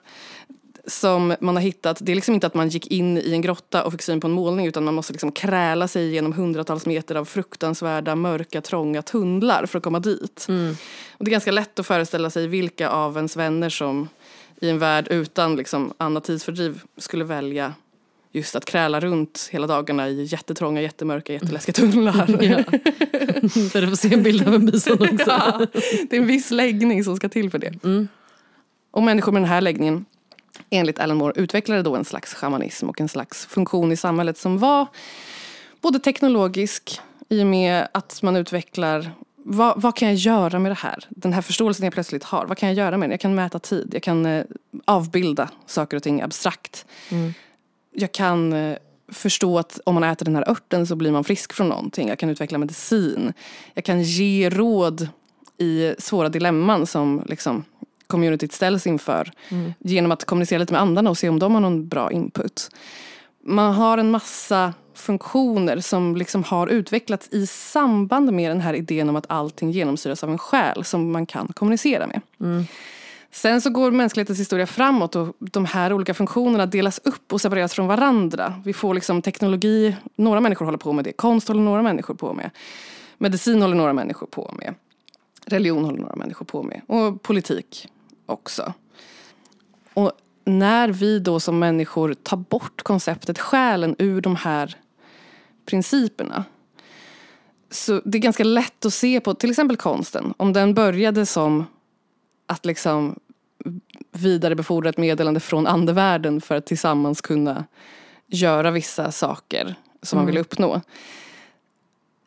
som man har hittat, det är liksom inte att man gick in i en grotta och fick syn på en målning utan man måste liksom kräla sig genom hundratals meter av fruktansvärda, mörka, trånga tunnlar för att komma dit. Och det är ganska lätt att föreställa sig vilka av ens vänner som i en värld utan liksom annat tidsfördriv skulle välja just att kräla runt hela dagarna i jättetrånga, jättemörka, jätteläskiga tunnlar. Där du får se en bild av en bison också. Ja, det är en viss läggning som ska till för det. Och människor med den här läggningen, enligt Alan Moore, utvecklade då en slags shamanism och en slags funktion i samhället som var både teknologisk i och med att man utvecklar vad, vad kan jag göra med det här? Den här förståelsen jag plötsligt har. Vad kan jag göra med den? Jag kan mäta tid. Jag kan eh, avbilda saker och ting abstrakt. Jag kan eh, förstå att om man äter den här örten så blir man frisk från någonting. Jag kan utveckla medicin. Jag kan ge råd i svåra dilemman som liksom communityt ställs inför. Genom att kommunicera lite med andarna och se om de har någon bra input. Man har en massa funktioner som liksom har utvecklats i samband med den här idén om att allting genomsyras av en själ som man kan kommunicera med. Sen så går mänsklighetens historia framåt och de här olika funktionerna delas upp och separeras från varandra. Vi får liksom teknologi, några människor håller på med det. Konst håller några människor på med. Medicin håller några människor på med. Religion håller några människor på med. Och politik också. Och när vi då som människor tar bort konceptet själen ur de här principerna. Så det är ganska lätt att se på till exempel konsten. Om den började som att liksom vidarebefordra ett meddelande från andevärlden för att tillsammans kunna göra vissa saker som man vill uppnå.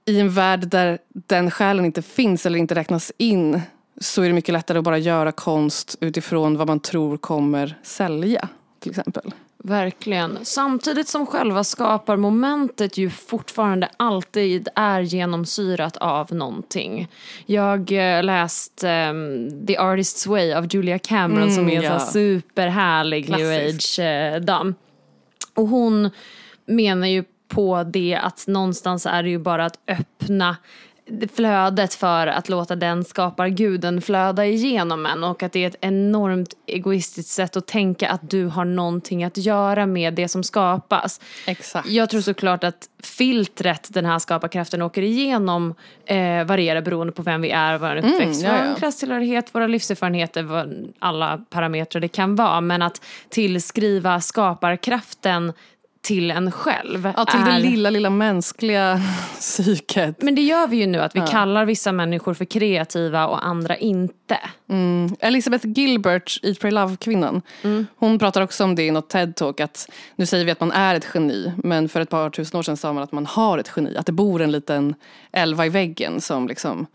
I en värld där den själen inte finns eller inte räknas in så är det mycket lättare att bara göra konst utifrån vad man tror kommer sälja till exempel. Verkligen. Samtidigt som själva skaparmomentet ju fortfarande alltid är genomsyrat av någonting. Jag eh, läst ehm, The Artist's Way av Julia Cameron som är en ja. här superhärlig new Klassisk. age eh, dam. Och hon menar ju på det att någonstans är det ju bara att öppna flödet för att låta den skaparguden flöda igenom en och att det är ett enormt egoistiskt sätt att tänka att du har någonting att göra med det som skapas. Exakt. Jag tror såklart att filtret den här skaparkraften åker igenom eh, varierar beroende på vem vi är, vår uppväxt, ja, ja. vår klasstillhörighet, våra livserfarenheter, vad, alla parametrar det kan vara. Men att tillskriva skaparkraften till en själv. Ja, till är... det lilla, lilla mänskliga psyket. Men det gör vi ju nu, att vi kallar vissa människor för kreativa och andra inte. Elizabeth Gilbert, Eat, Pray, Love-kvinnan. Hon pratar också om det i något TED-talk att nu säger vi att man är ett geni men för ett par tusen år sedan sa man att man har ett geni. Att det bor en liten elva i väggen som liksom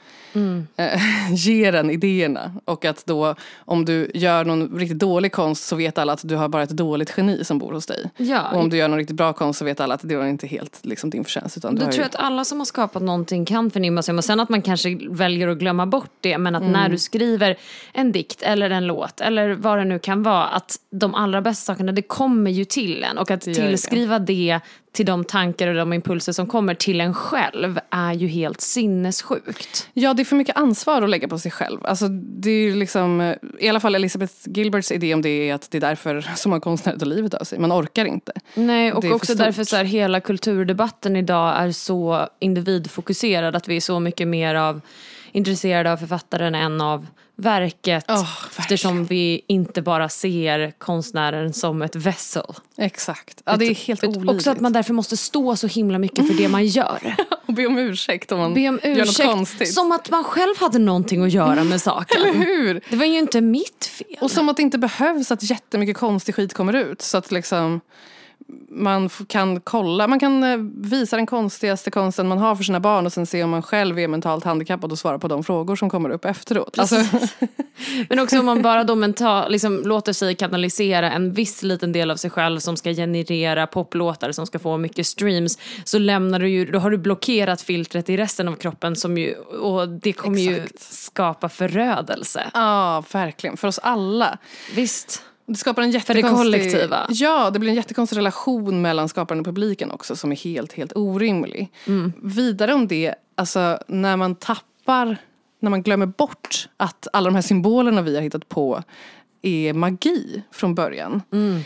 eh, ger en idéerna. Och att då om du gör någon riktigt dålig konst så vet alla att du har bara ett dåligt geni som bor hos dig. Ja. Och om du gör någon riktigt bra konst så vet alla att det var inte helt liksom, din förtjänst. Utan du Då tror ju... att alla som har skapat någonting kan förnimma sig och sen att man kanske väljer att glömma bort det men att Mm. när du skriver en dikt eller en låt eller vad det nu kan vara att de allra bästa sakerna det kommer ju till en och att tillskriva det till de tankar och de impulser som kommer till en själv är ju helt sinnessjukt. Ja, det är för mycket ansvar att lägga på sig själv. Alltså, det är ju liksom, eh, I alla fall Elizabeth Gilberts idé om det är att det är därför som man konstnärer tar livet av sig. Man orkar inte. Nej, och också därför så här, hela kulturdebatten idag är så individfokuserad. Att vi är så mycket mer av intresserade av författaren än av verket. Oh, eftersom vi inte bara ser konstnären som ett vessel. Exakt. Ja, det är helt olidligt. Också att man därför måste stå så himla mycket för det man gör. Och be om ursäkt om man Be om gör något ursäkt. konstigt. Som att man själv hade någonting att göra med saken. Eller hur? Det var ju inte mitt fel. Och som att det inte behövs att jättemycket konstig skit kommer ut. Så att liksom man kan kolla, man kan eh, visa den konstigaste konsten man har för sina barn och sen se om man själv är mentalt handikappad och svara på de frågor som kommer upp efteråt. Alltså, Men också om man bara då mental, liksom, låter sig kanalisera en viss liten del av sig själv som ska generera poplåtar som ska få mycket streams så lämnar du ju, då har du blockerat filtret i resten av kroppen som ju, och det kommer ju Exakt. skapa förödelse. ja, verkligen. För oss alla. Visst. Det skapar en det jättekonstig... kollektiva. Ja, det blir en jättekonstig relation mellan skaparen och publiken också som är helt, helt orimlig. Mm. Vidare om det, alltså när man tappar, när man glömmer bort att alla de här symbolerna vi har hittat på är magi från början. Mm.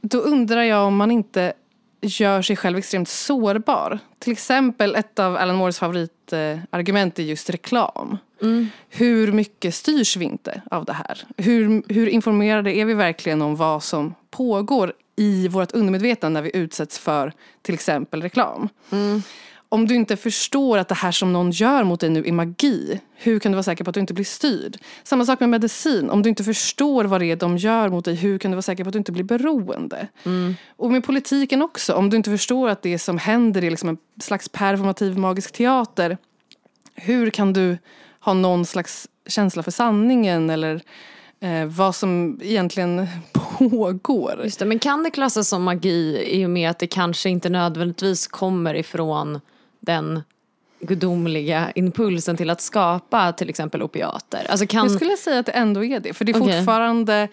Då undrar jag om man inte gör sig själv extremt sårbar. Till exempel ett av Alan Moores favoritargument är just reklam. Hur mycket styrs vi inte av det här? Hur, hur informerade är vi verkligen om vad som pågår i vårt undermedvetna när vi utsätts för till exempel reklam? Om du inte förstår att det här som någon gör mot dig nu är magi, hur kan du vara säker på att du inte blir styrd? Samma sak med medicin. Om du inte förstår vad det är de gör mot dig, hur kan du vara säker på att du inte blir beroende? Och med politiken också. Om du inte förstår att det som händer är liksom en slags performativ magisk teater, hur kan du ha någon slags känsla för sanningen eller eh, vad som egentligen pågår? Just det, men kan det klassas som magi i och med att det kanske inte nödvändigtvis kommer ifrån den gudomliga impulsen till att skapa till exempel opiater? Alltså kan... Jag skulle säga att det ändå är det. För det är Okej. fortfarande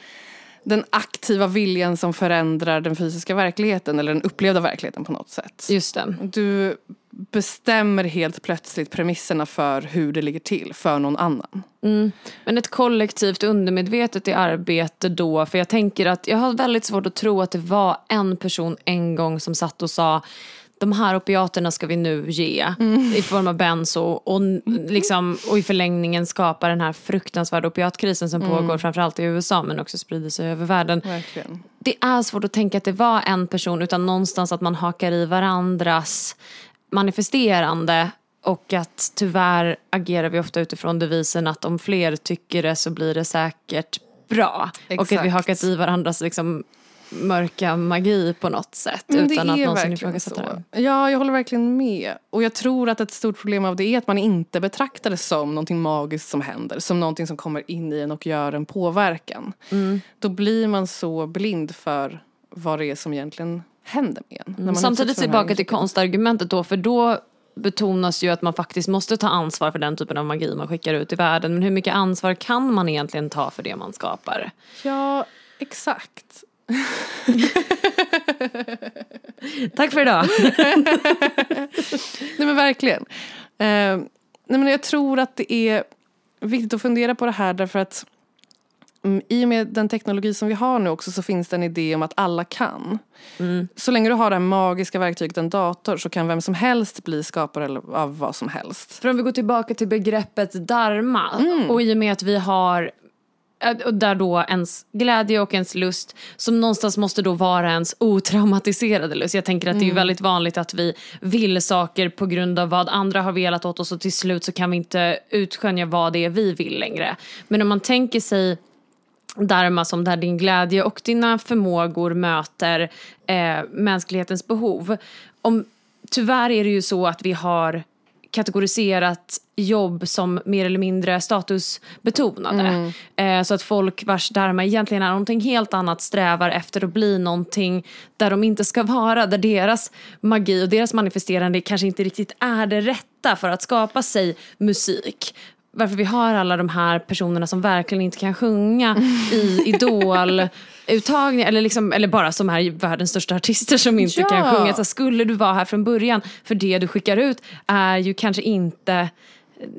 den aktiva viljan som förändrar den fysiska verkligheten eller den upplevda verkligheten på något sätt. Just det. Du bestämmer helt plötsligt premisserna för hur det ligger till för någon annan. Men ett kollektivt undermedvetet i arbete då, för jag tänker att jag har väldigt svårt att tro att det var en person en gång som satt och sa de här opiaterna ska vi nu ge i form av benzo och, liksom, och i förlängningen skapa den här fruktansvärda opiatkrisen som pågår framförallt i USA men också sprider sig över världen. Verkligen. Det är svårt att tänka att det var en person utan någonstans att man hakar i varandras manifesterande och att tyvärr agerar vi ofta utifrån devisen att om fler tycker det så blir det säkert bra. Och att vi Exakt. hakat i varandras liksom, mörka magi på något sätt Men utan att någonsin ifrågasätta det. Ja, jag håller verkligen med. Och jag tror att ett stort problem av det är att man inte betraktar det som någonting magiskt som händer. Som någonting som kommer in i en och gör en påverkan. Mm. Då blir man så blind för vad det är som egentligen händer med en. man Samtidigt tillbaka till konstargumentet då för då betonas ju att man faktiskt måste ta ansvar för den typen av magi man skickar ut i världen. Men hur mycket ansvar kan man egentligen ta för det man skapar? Ja, exakt. Tack för idag. Nej men verkligen. Eh, nej men jag tror att det är viktigt att fundera på det här därför att mm, i och med den teknologi som vi har nu också så finns det en idé om att alla kan. Så länge du har det här magiska verktyget en dator så kan vem som helst bli skapare av vad som helst. För om vi går tillbaka till begreppet dharma och i och med att vi har där då ens glädje och ens lust som någonstans måste då vara ens otraumatiserade lust. Jag tänker att det är ju väldigt vanligt att vi vill saker på grund av vad andra har velat åt oss och till slut så kan vi inte utskönja vad det är vi vill längre. Men om man tänker sig dharma som där din glädje och dina förmågor möter eh, mänsklighetens behov. Om, tyvärr är det ju så att vi har kategoriserat jobb som mer eller mindre statusbetonade. Eh, så att folk vars dharma egentligen är någonting helt annat strävar efter att bli någonting där de inte ska vara. Där deras magi och deras manifesterande kanske inte riktigt är det rätta för att skapa sig musik varför vi har alla de här personerna som verkligen inte kan sjunga i idoluttagningar eller, liksom, eller bara som är världens största artister som inte Ja. kan sjunga. Så skulle du vara här från början, för det du skickar ut är ju kanske inte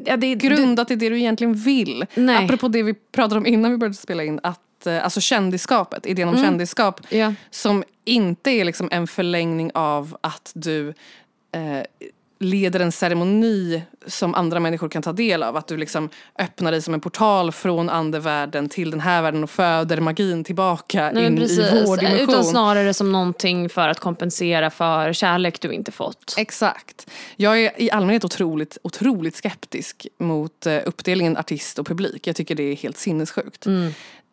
Ja, det, Grundat i det du egentligen vill. Nej. Apropå det vi pratade om innan vi började spela in. Att, eh, alltså kändisskapet, idén om kändisskap. Ja. Som inte är liksom en förlängning av att du eh, leder en ceremoni som andra människor kan ta del av. Att du liksom öppnar dig som en portal från andevärlden till den här världen och föder magin tillbaka Nej, in precis. i vår dimension. Utan snarare som någonting för att kompensera för kärlek du inte fått. Exakt. Jag är i allmänhet otroligt, otroligt skeptisk mot eh, uppdelningen artist och publik. Jag tycker det är helt sinnessjukt.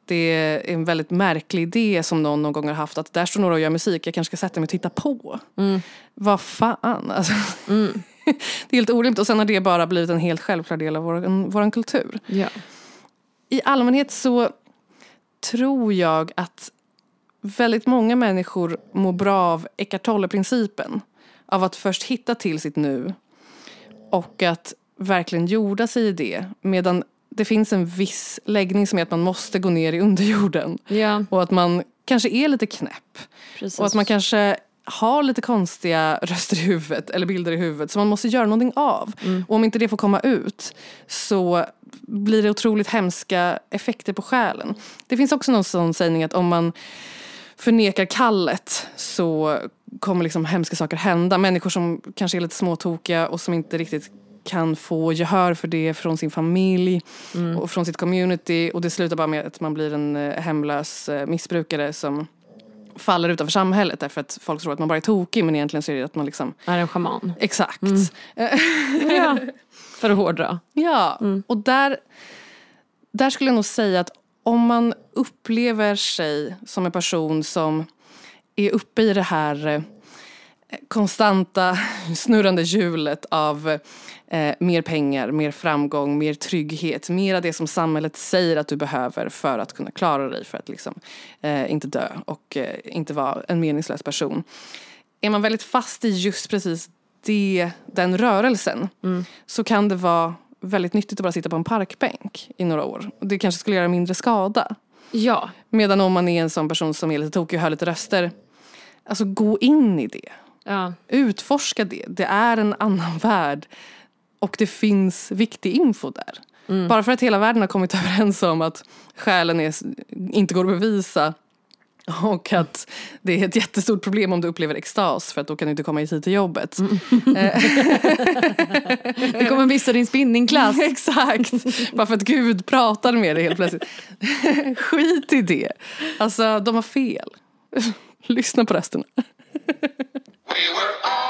Det är en väldigt märklig idé som någon någon gång har haft att där står några och gör musik, jag kanske ska sätta mig och titta på. Vad fan alltså. det är helt orimligt och sen har det bara blivit en helt självklar del av vår, vår kultur. Ja. I allmänhet så tror jag att väldigt många människor mår bra av Eckart Tolle-principen. Av att först hitta till sitt nu och att verkligen jorda sig i det. Medan det finns en viss läggning som är att man måste gå ner i underjorden. Ja, Och att man kanske är lite knäpp. precis. Och att man kanske har lite konstiga röster i huvudet eller bilder i huvudet som man måste göra någonting av. Och om inte det får komma ut så blir det otroligt hemska effekter på själen. Det finns också någon sån sägning att om man förnekar kallet så kommer liksom hemska saker hända. Människor som kanske är lite småtokiga och som inte riktigt kan få gehör för det från sin familj och från sitt community och det slutar bara med att man blir en eh, hemlös eh, missbrukare som faller utanför samhället därför att folk tror att man bara är tokig men egentligen så är det att man liksom är en shaman. Exakt. Ja. För att hårdra. Ja, och där, där skulle jag nog säga att om man upplever sig som en person som är uppe i det här eh, konstanta snurrande hjulet av eh, mer pengar, mer framgång, mer trygghet, mer av det som samhället säger att du behöver för att kunna klara dig, för att liksom, eh, inte dö och eh, inte vara en meningslös person. Är man väldigt fast i just precis det, den rörelsen så kan det vara väldigt nyttigt att bara sitta på en parkbänk i några år. Det kanske skulle göra mindre skada. Ja, Medan om man är en sån person som är lite tokig och hör lite röster, alltså gå in i det. Ja. Utforska det. Det är en annan värld. Och det finns viktig info där. Bara för att hela världen har kommit överens om att själen är, inte går att bevisa Och att det är ett jättestort problem om du upplever extas för att då kan du inte komma i tid till jobbet. Du kommer missa din spinningklass. Exakt, bara för att Gud pratar med dig helt plötsligt. Skit i det. Alltså de har fel. Lyssna på rösten. We were all